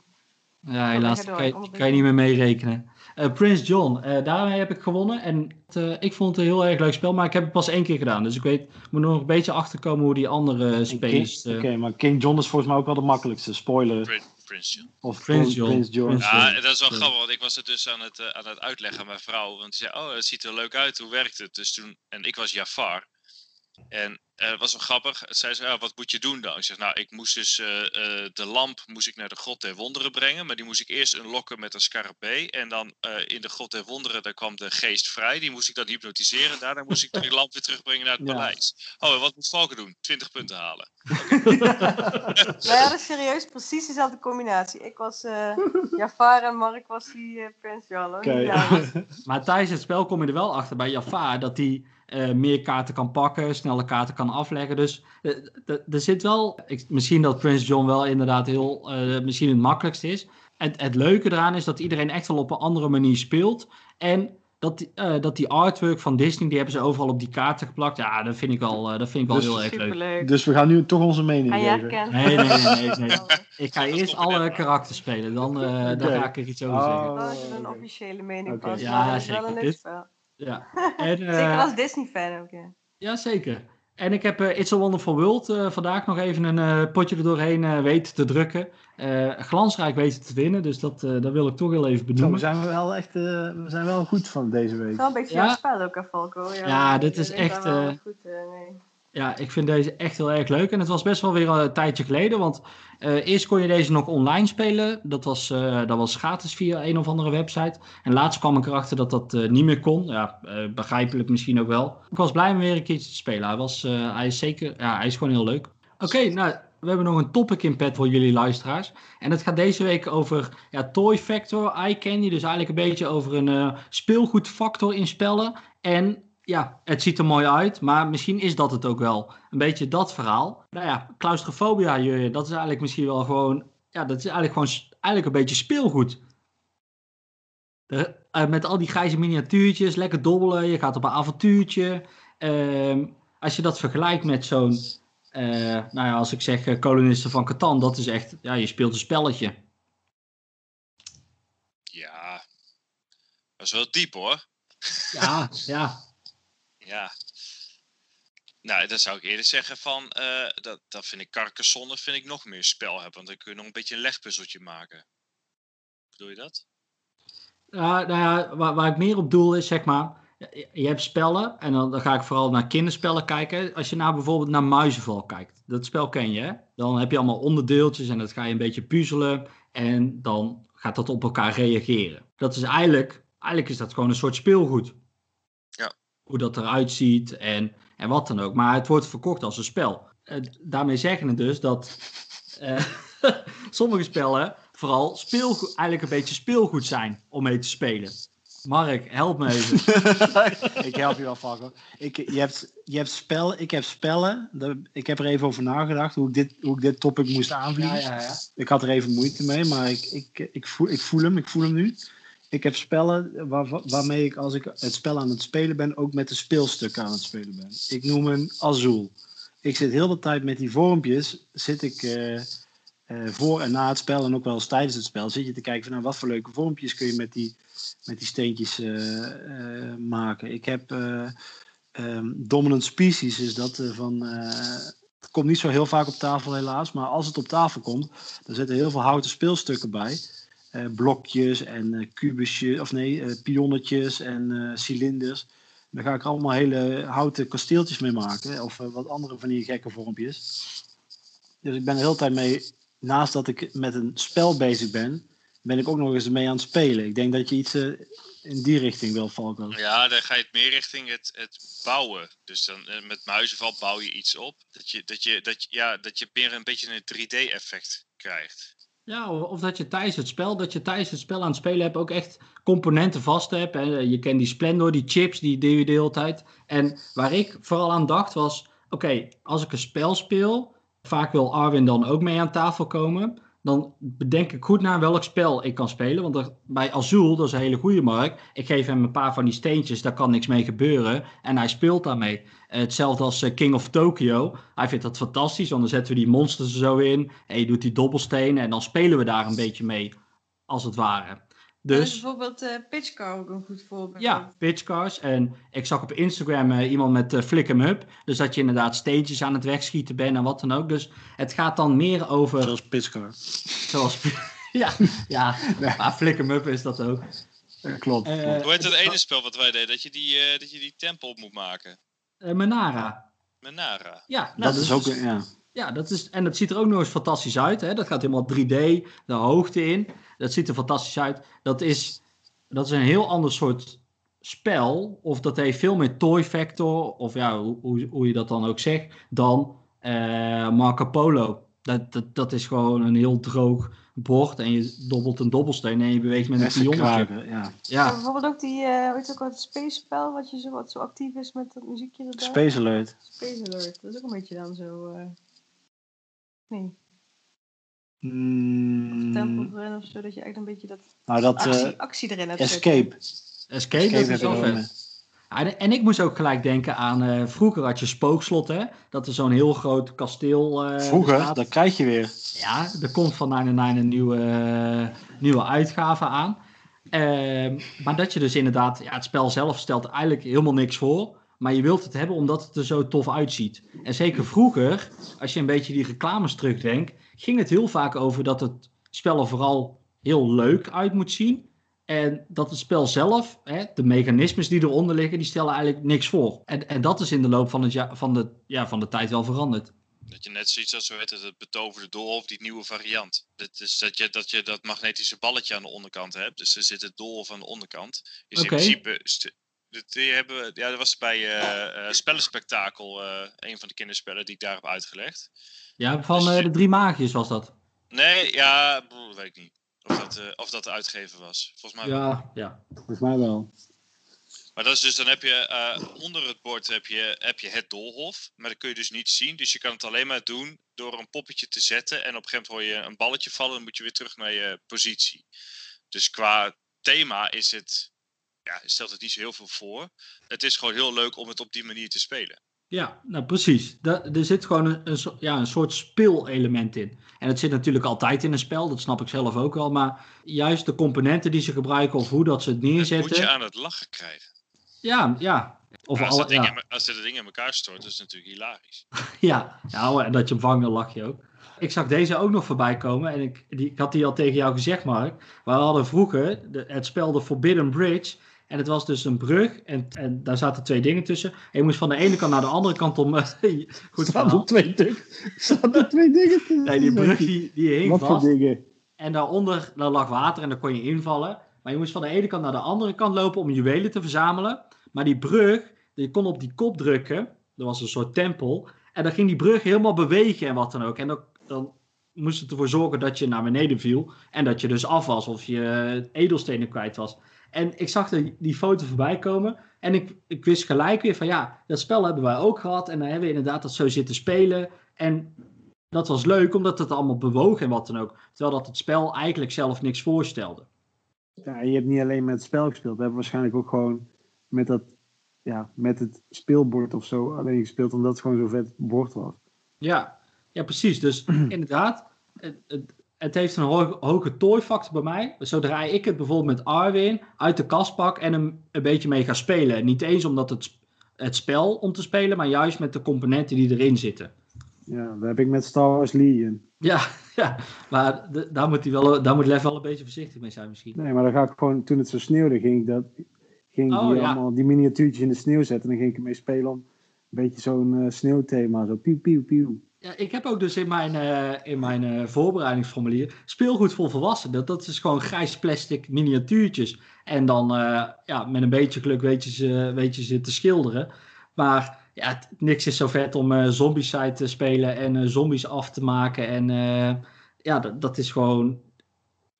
Ja, helaas, kan je, kan je niet meer meerekenen. Eh Prince John, eh, daarmee heb ik gewonnen. En het, eh, ik vond het een heel erg leuk spel, maar ik heb het pas één keer gedaan. Dus ik weet, moet nog een beetje achterkomen hoe die andere spelers... King- Oké, maar King John is volgens mij ook wel de makkelijkste. Spoiler. Prin- Prince John. Of Prince Prince John. Prince John. Prince Ja, dat is wel grappig, want ik was het dus aan het, eh, aan het uitleggen aan mijn vrouw. Want die zei, oh, het ziet er leuk uit, hoe werkt het? Dus toen, en ik was Jafar. En eh, het was wel grappig. Zij zei, ja, wat moet je doen dan? Ik zeg, nou, ik moest dus eh, eh, de lamp moest ik naar de God der Wonderen brengen. Maar die moest ik eerst unlocken met een scarabee. En dan eh, in de God der Wonderen, daar kwam de geest vrij. Die moest ik dan hypnotiseren. Daarna moest ik de lamp weer terugbrengen naar het Ja. paleis. Oh, en wat moet Valken doen? 20 punten halen. Nou ja, dat is serieus precies dezelfde combinatie. Ik was eh Jafar en Mark was die eh Prins Jallo. Oké. Maar tijdens het spel kom je er wel achter bij Jafar dat hij eh, meer kaarten kan pakken, snelle kaarten kan afleggen. Dus eh, er zit wel, ik, misschien dat Prince John wel inderdaad heel, eh, misschien het makkelijkste is. Het, het leuke eraan is dat iedereen echt wel op een andere manier speelt. En dat, die- eh, dat die artwork van Disney, die hebben ze overal op die kaarten geplakt. Ja, dat vind ik wel, eh, dat vind ik wel Dus- heel erg leuk. Dus we gaan nu toch onze mening En jij geven. Nee, nee, nee, nee, nee. Dat Ik ga eerst er alle karakters spelen, dan, eh, dan ga ik er iets over Oh. zeggen. is een oké. officiële mening pas. Ja, wel zeker. een leuk Dit- spel. Ja. En, Zeker als Disney-fan ook, ja. Ja, zeker. En ik heb eh, It's a Wonderful World eh, vandaag nog even een eh, potje er doorheen eh, weten te drukken. Eh, glansrijk weten te winnen, dus dat, eh, dat wil ik toch heel even Zo, we benoemen. zijn wel echt eh, we zijn wel goed van deze Het week. is wel een beetje Ja. jouw spel ook, hè, Falco. Ja, dit je is echt, goed eh, mee. Ja, ik vind deze echt heel erg leuk. En het was best wel weer een tijdje geleden, want eh, eerst kon je deze nog online spelen. Dat was, eh, dat was gratis via een of andere website. En laatst kwam ik erachter dat dat eh, niet meer kon. Ja, begrijpelijk misschien ook wel. Ik was blij om weer een keertje te spelen. Hij, was, hij is zeker, ja, hij is gewoon heel leuk. Oké, nou, we hebben nog een topic in pet voor jullie luisteraars. En dat gaat deze week over ja, Toy Factor, Eye. Dus eigenlijk een beetje over een speelgoedfactor in spellen. En ja, het ziet er mooi uit, maar misschien is dat het ook wel. Een beetje dat verhaal. Nou ja, claustrofobia, dat is eigenlijk misschien wel gewoon... Ja, dat is eigenlijk gewoon eigenlijk een beetje speelgoed. De- eh, met al die grijze miniatuurtjes, lekker dobbelen, je gaat op een avontuurtje. Ehm, als je dat vergelijkt met zo'n... eh, nou ja, als ik zeg eh, kolonisten van Catan, dat is echt... Ja, je speelt een spelletje. Ja, dat is wel diep hoor. Ja, ja. Ja. Nou, dan zou ik eerder zeggen van, eh, dat, dat vind ik Carcassonne vind ik nog meer spel hebben. Want dan kun je nog een beetje een legpuzzeltje maken. Bedoel je dat? Nou ja, waar, waar ik meer op doel is, zeg maar, je, je hebt spellen en dan, dan ga ik vooral naar kinderspellen kijken. Als je nou bijvoorbeeld naar Muizenval kijkt, dat spel ken je, hè? Dan heb je allemaal onderdeeltjes en dat ga je een beetje puzzelen en dan gaat dat op elkaar reageren. Dat is eigenlijk, eigenlijk is dat gewoon een soort speelgoed. Ja. Hoe dat eruit ziet en, en wat dan ook. Maar het wordt verkocht als een spel. Eh, daarmee zeggen het dus dat eh, sommige spellen vooral speelgoed, eigenlijk een beetje speelgoed zijn om mee te spelen. Mark, help me even. ik help je wel, Fakko. Ik, je, hebt, je hebt spellen, ik heb spellen. De- Ik heb er even over nagedacht hoe ik dit, hoe ik dit topic moest aanvliegen. ja. Ik had er even moeite mee, maar ik, ik, ik, voel, ik voel hem. Ik voel hem nu. Ik heb spellen waar, waarmee ik als ik het spel aan het spelen ben, ook met de speelstukken aan het spelen ben. Ik noem hem Azul. Ik zit heel de tijd met die vormpjes, zit ik eh, eh, voor en na het spel en ook wel eens tijdens het spel, zit je te kijken van nou, wat voor leuke vormpjes kun je met die, met die steentjes eh, maken. Ik heb ehm, Dominant Species, is dat van... het komt niet zo heel vaak op tafel helaas, maar als het op tafel komt, dan zitten heel veel houten speelstukken bij. Eh, blokjes en eh, kubusjes, of nee, eh, pionnetjes en cilinders. Daar ga ik allemaal hele houten kasteeltjes mee maken. Of wat andere van die gekke vormpjes. Dus ik ben de hele tijd mee, naast dat ik met een spel bezig ben, ben ik ook nog eens mee aan het spelen. Ik denk dat je iets in die richting wil, Falco. Ja, dan ga je het meer richting het, het bouwen. Dus dan met muizenval bouw je iets op. Dat je, dat je, dat ja, dat je meer een beetje een 3D-effect krijgt. Ja, of, dat je tijdens het spel, dat je tijdens het spel aan het spelen hebt ook echt componenten vast hebt. Hè. Je kent die Splendor, die chips, die deel je de hele tijd. En waar ik vooral aan dacht was, oké, als ik een spel speel, vaak wil Arwin dan ook mee aan tafel komen. Dan bedenk ik goed naar welk spel ik kan spelen. Want bij Azul, dat is een hele goede markt. Ik geef hem een paar van die steentjes, daar kan niks mee gebeuren. En hij speelt daarmee. Hetzelfde als eh, King of Tokyo. Hij vindt dat fantastisch, want dan zetten we die monsters er zo in. En je doet die dobbelstenen en dan spelen we daar een beetje mee, als het ware. Dus Dus bijvoorbeeld eh Pitchcar ook een goed voorbeeld. ja, pitchcars. En ik zag op Instagram eh, iemand met eh, Flick 'em Up. Dus dat je inderdaad stages aan het wegschieten bent en wat dan ook. Dus het gaat dan meer over... Zoals Pitchcar. Zoals... ja, ja. maar Flick 'em Up is dat ook. Ja, klopt. Eh, klopt. Hoe heet dat ene spel wat wij deden? Dat je die, eh, dat je die tempel op moet maken. Eh, Menara. Menara. Ja, nou, dat is ook, een- ja. Ja, dat is, en dat ziet er ook nog eens fantastisch uit. Hè? Dat gaat helemaal 3D, de hoogte in. Dat ziet er fantastisch uit. Dat is, dat is een heel ander soort spel. Of dat heeft veel meer toy factor, of ja, hoe, hoe, hoe je dat dan ook zegt, dan eh, Marco Polo. Dat, dat, dat is gewoon een heel droog bord en je dobbelt een dobbelsteen en je beweegt met een pionnetje. ja. Ja, Ja, bijvoorbeeld ook die, eh hoe heet het ook het space spel, wat, je zo, wat zo actief is met dat muziekje erbij. Space Alert. Space Alert, dat is ook een beetje dan zo, eh nee, Mm, Temple Run of zo, dat je echt een beetje dat nou, dat actie, eh, actie erin hebt Escape. Escape, Escape dat is wel vet. Ja, en- ik moest ook gelijk denken aan, eh, vroeger had je Spookslot, hè? Dat er zo'n heel groot kasteel eh, Vroeger, bestaat. dat krijg je weer. Ja, er komt van 99 een nieuwe, nieuwe uitgave aan. Ehm, maar dat je dus inderdaad, ja, het spel zelf stelt eigenlijk helemaal niks voor. Maar je wilt het hebben omdat het er zo tof uitziet. En zeker vroeger, als je een beetje die reclames terugdenkt, ging het heel vaak over dat het spel er vooral heel leuk uit moet zien. En dat het spel zelf, hè, de mechanismes die eronder liggen, die stellen eigenlijk niks voor. En, en dat is in de loop van, het ja, van, de, ja, van de tijd wel veranderd. Dat je net zoiets als heet het, het betoverde doolhof, die nieuwe variant. Dat is dat je, dat je dat magnetische balletje aan de onderkant hebt. Dus er zit het doolhof aan de onderkant. Dus Oké. in principe, die hebben, ja, dat was bij eh eh Spellenspectakel, eh, een van de kinderspellen die ik daar heb uitgelegd. Ja, van Dus eh, je- de drie magiërs was dat. Nee, ja, broer, weet ik niet. Of dat, eh, of dat de uitgever was. Volgens mij wel. Ja, ja. Volgens mij wel. Maar dat is dus, dan heb je eh, onder het bord heb je, heb je het doolhof. Maar dat kun je dus niet zien. Dus je kan het alleen maar doen door een poppetje te zetten. En op een gegeven moment hoor je een balletje vallen. Dan moet je weer terug naar je positie. Dus qua thema is het, ja, stelt het niet zo heel veel voor. Het is gewoon heel leuk om het op die manier te spelen. Ja, nou precies. Er zit gewoon een, ja, een soort speelelement in. En het zit natuurlijk altijd in een spel, dat snap ik zelf ook wel. Maar juist de componenten die ze gebruiken of hoe dat ze het Het moet neerzetten. je aan het lachen krijgen. Ja, ja. Of als, alle, dat ding ja, in, als dit ding in elkaar stort, dat is natuurlijk hilarisch. ja. ja, en dat je hem vangt, dan lach je ook. Ik zag deze ook nog voorbij komen. En ik, die, ik had die al tegen jou gezegd, Mark. We hadden vroeger de, het spel The Forbidden Bridge. En het was dus een brug. En, en daar zaten twee dingen tussen. En je moest van de ene kant naar de andere kant om. goed Staan er twee dingen. Staan er twee dingen tussen? Nee, die brug die, die hing Wat voor dingen? En daaronder daar lag water en daar kon je invallen. Maar je moest van de ene kant naar de andere kant lopen om juwelen te verzamelen. Maar die brug, je kon op die kop drukken. Er was een soort tempel. En dan ging die brug helemaal bewegen en wat dan ook. En dan, dan moest het ervoor zorgen dat je naar beneden viel. En dat je dus af was of je edelstenen kwijt was. En ik zag de, die foto voorbij komen. En ik, ik wist gelijk weer van ja, dat spel hebben wij ook gehad. En dan hebben we inderdaad dat zo zitten spelen. En dat was leuk, omdat het allemaal bewoog en wat dan ook. Terwijl dat het spel eigenlijk zelf niks voorstelde. Ja, je hebt niet alleen met het spel gespeeld. We hebben waarschijnlijk ook gewoon met, dat, ja, met het speelbord of zo alleen gespeeld. Omdat het gewoon zo vet bord was. Ja, ja precies. Dus inderdaad, het, het, het heeft een ho- hoge tooifactor bij mij. Zodra ik het bijvoorbeeld met Arwin uit de kast pak en hem een beetje mee ga spelen. Niet eens omdat het, het spel om te spelen, maar juist met de componenten die erin zitten. Ja, dat heb ik met Star Wars Legion. Ja, ja. maar daar moet, hij wel, daar moet Lef wel een beetje voorzichtig mee zijn misschien. Nee, maar dan ga ik gewoon, toen het zo sneeuwde, ging ik, dat, ging Oh, die, ja. allemaal, die miniatuurtjes in de sneeuw zetten. En dan ging ik ermee spelen om een beetje zo'n eh, sneeuwthema. Zo pieuw, pieuw, pieuw. Ja, ik heb ook dus in mijn, eh, in mijn eh, voorbereidingsformulier speelgoed voor volwassenen. Dat, dat is gewoon grijs plastic miniatuurtjes. En dan eh, ja, met een beetje geluk weet je ze, weet je ze te schilderen. Maar ja, niks is zo vet om Zombicide te spelen en zombies af te maken. En ja, dat, is gewoon...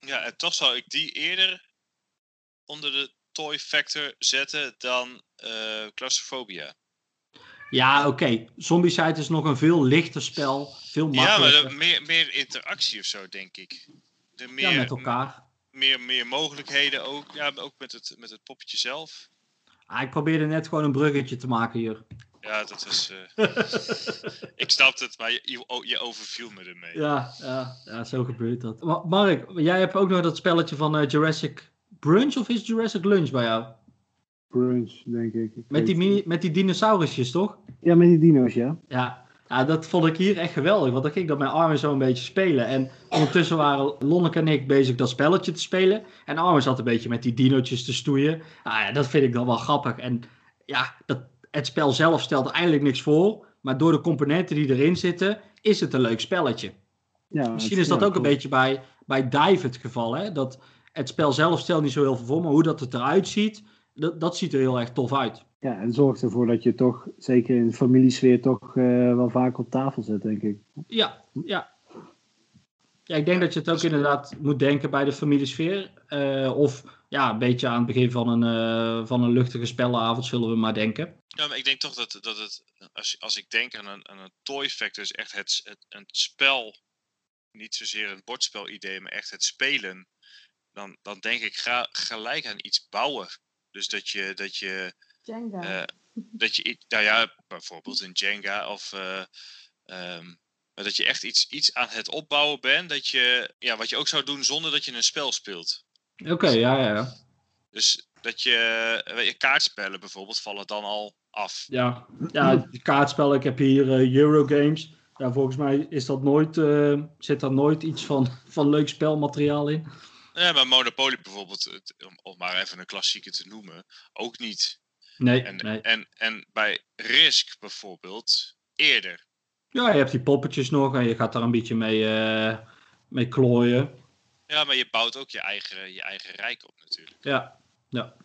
Ja, en toch zou ik die eerder onder de toy factor zetten dan claustrofobia. Ja, oké. Zombicide is nog een veel lichter spel. Veel Ja, maar makkelijker. meer, meer interactie of zo, denk ik. De Ja, meer, met elkaar. Meer, meer mogelijkheden ook. Ja, ook met het, met het poppetje zelf. Ah, ik probeerde net gewoon een bruggetje te maken hier. Ja, dat is. eh, ik snap het, maar je, je, overviel me ermee. Ja, ja, ja, zo gebeurt dat. Ma- Mark, jij hebt ook nog dat spelletje van eh, Jurassic Brunch of is Jurassic Lunch bij jou? Brunch, denk ik. Ik Met die, mini, met die dinosaurusjes, toch? Ja, met die dino's, ja. Ja. ja, dat vond ik hier echt geweldig. Want dan ging ik dat met Armin zo een beetje spelen. En ondertussen waren Lonneke en ik bezig dat spelletje te spelen. En Armin zat een beetje met die dinootjes te stoeien. Nou ja, dat vind ik dan wel grappig. En ja, dat, het spel zelf stelt eigenlijk niks voor. Maar door de componenten die erin zitten, is het een leuk spelletje. ja Misschien is dat ja, ook een beetje bij, bij Dive het geval. Hè? Dat het spel zelf stelt niet zo heel veel voor, maar hoe dat het eruit ziet, dat, dat ziet er heel erg tof uit. Ja, en zorgt ervoor dat je toch, zeker in familiesfeer, toch eh, wel vaak op tafel zet, denk ik. Ja, ja. Ja, ik denk dat je het ook inderdaad moet denken bij de familiesfeer. eh, of ja, een beetje aan het begin van een, eh, van een luchtige spellenavond, zullen we maar denken. Ja, maar ik denk toch dat, dat het. Als, als ik denk aan een, aan een toy factor, is echt het, het, een spel. Niet zozeer een bordspel-idee, maar echt het spelen. Dan, dan denk ik ga, gelijk aan iets bouwen. Dus dat je. Dat je Jenga. Eh, dat je, nou ja, bijvoorbeeld een Jenga of eh, ehm, maar dat je echt iets, iets aan het opbouwen bent, dat je, ja, wat je ook zou doen zonder dat je een spel speelt. Oké, ja, ja, ja. Dus dat je, weet je, kaartspellen bijvoorbeeld vallen dan al af. Ja, ja die kaartspel, ik heb hier eh, Eurogames. Ja, volgens mij is dat nooit, eh, zit daar nooit iets van, van leuk spelmateriaal in. Ja, maar Monopoly bijvoorbeeld, om, om maar even een klassieker te noemen, ook niet. Nee, En, nee. en, en bij Risk bijvoorbeeld, eerder. Ja, je hebt die poppetjes nog en je gaat daar een beetje mee, eh, mee klooien. Ja, maar je bouwt ook je eigen, je eigen rijk op natuurlijk. Ja,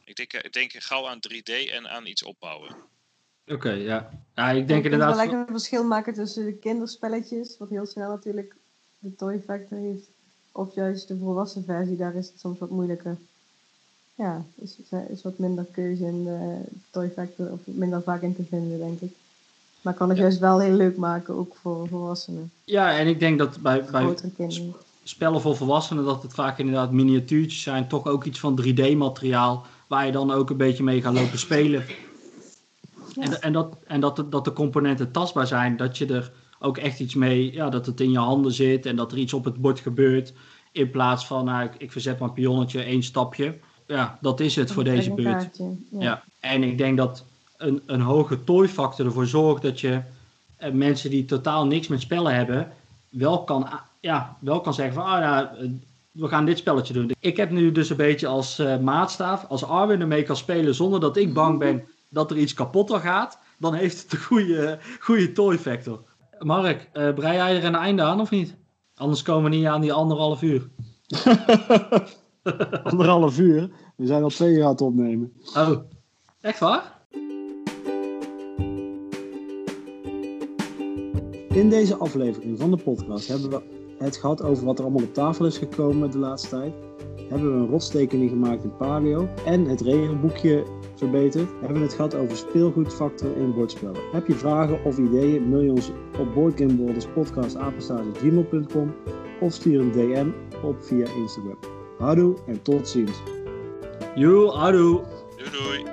Ik denk, ik denk gauw aan 3D en aan iets opbouwen. oké, ja. Ja, ik Ik denk vind inderdaad... wel een verschil maken tussen de kinderspelletjes, wat heel snel natuurlijk de Toy Factor heeft, of juist de volwassen versie, daar is het soms wat moeilijker. Ja, is, is wat minder keuze in de Toy Factor, of minder vaak in te vinden, denk ik. Maar kan het juist wel heel leuk maken, ook voor volwassenen, Ja, en ik denk dat bij, bij kinderen. spellen voor volwassenen dat het vaak inderdaad miniatuurtjes zijn. Toch ook iets van 3D-materiaal waar je dan ook een beetje mee gaat lopen spelen. En, en, dat, en dat, de, dat de componenten tastbaar zijn. Dat je er ook echt iets mee, ja, dat het in je handen zit en dat er iets op het bord gebeurt. In plaats van, nou, ik, ik verzet mijn pionnetje één stapje. Ja, dat is het voor deze beurt. kaartje, Ja. Ja. En ik denk dat een, een hoge toy-factor ervoor zorgt dat je eh, mensen die totaal niks met spellen hebben, wel kan, ja, wel kan zeggen van, ah ja, eh, we gaan dit spelletje doen. Ik heb nu dus een beetje als eh, maatstaaf, als Arwin ermee kan spelen zonder dat ik bang ben dat er iets kapotter gaat, dan heeft het een goede, goede toy-factor. Mark, eh brei jij er een einde aan of niet? Anders komen we niet aan die anderhalf uur. Anderhalf uur. We zijn al twee uur aan het opnemen. Oh, echt waar? In deze aflevering van de podcast hebben we het gehad over wat er allemaal op tafel is gekomen de laatste tijd. Hebben we een rotstekening gemaakt in Paleo en het regelboekje verbeterd. Hebben we het gehad over speelgoedfactor in bordspellen. Heb je vragen of ideeën, mail je ons op boardgameborderspodcast.gmail.com of stuur een DM op via Instagram. Houdoe en tot ziens. Joe, houdoe. Doei doei!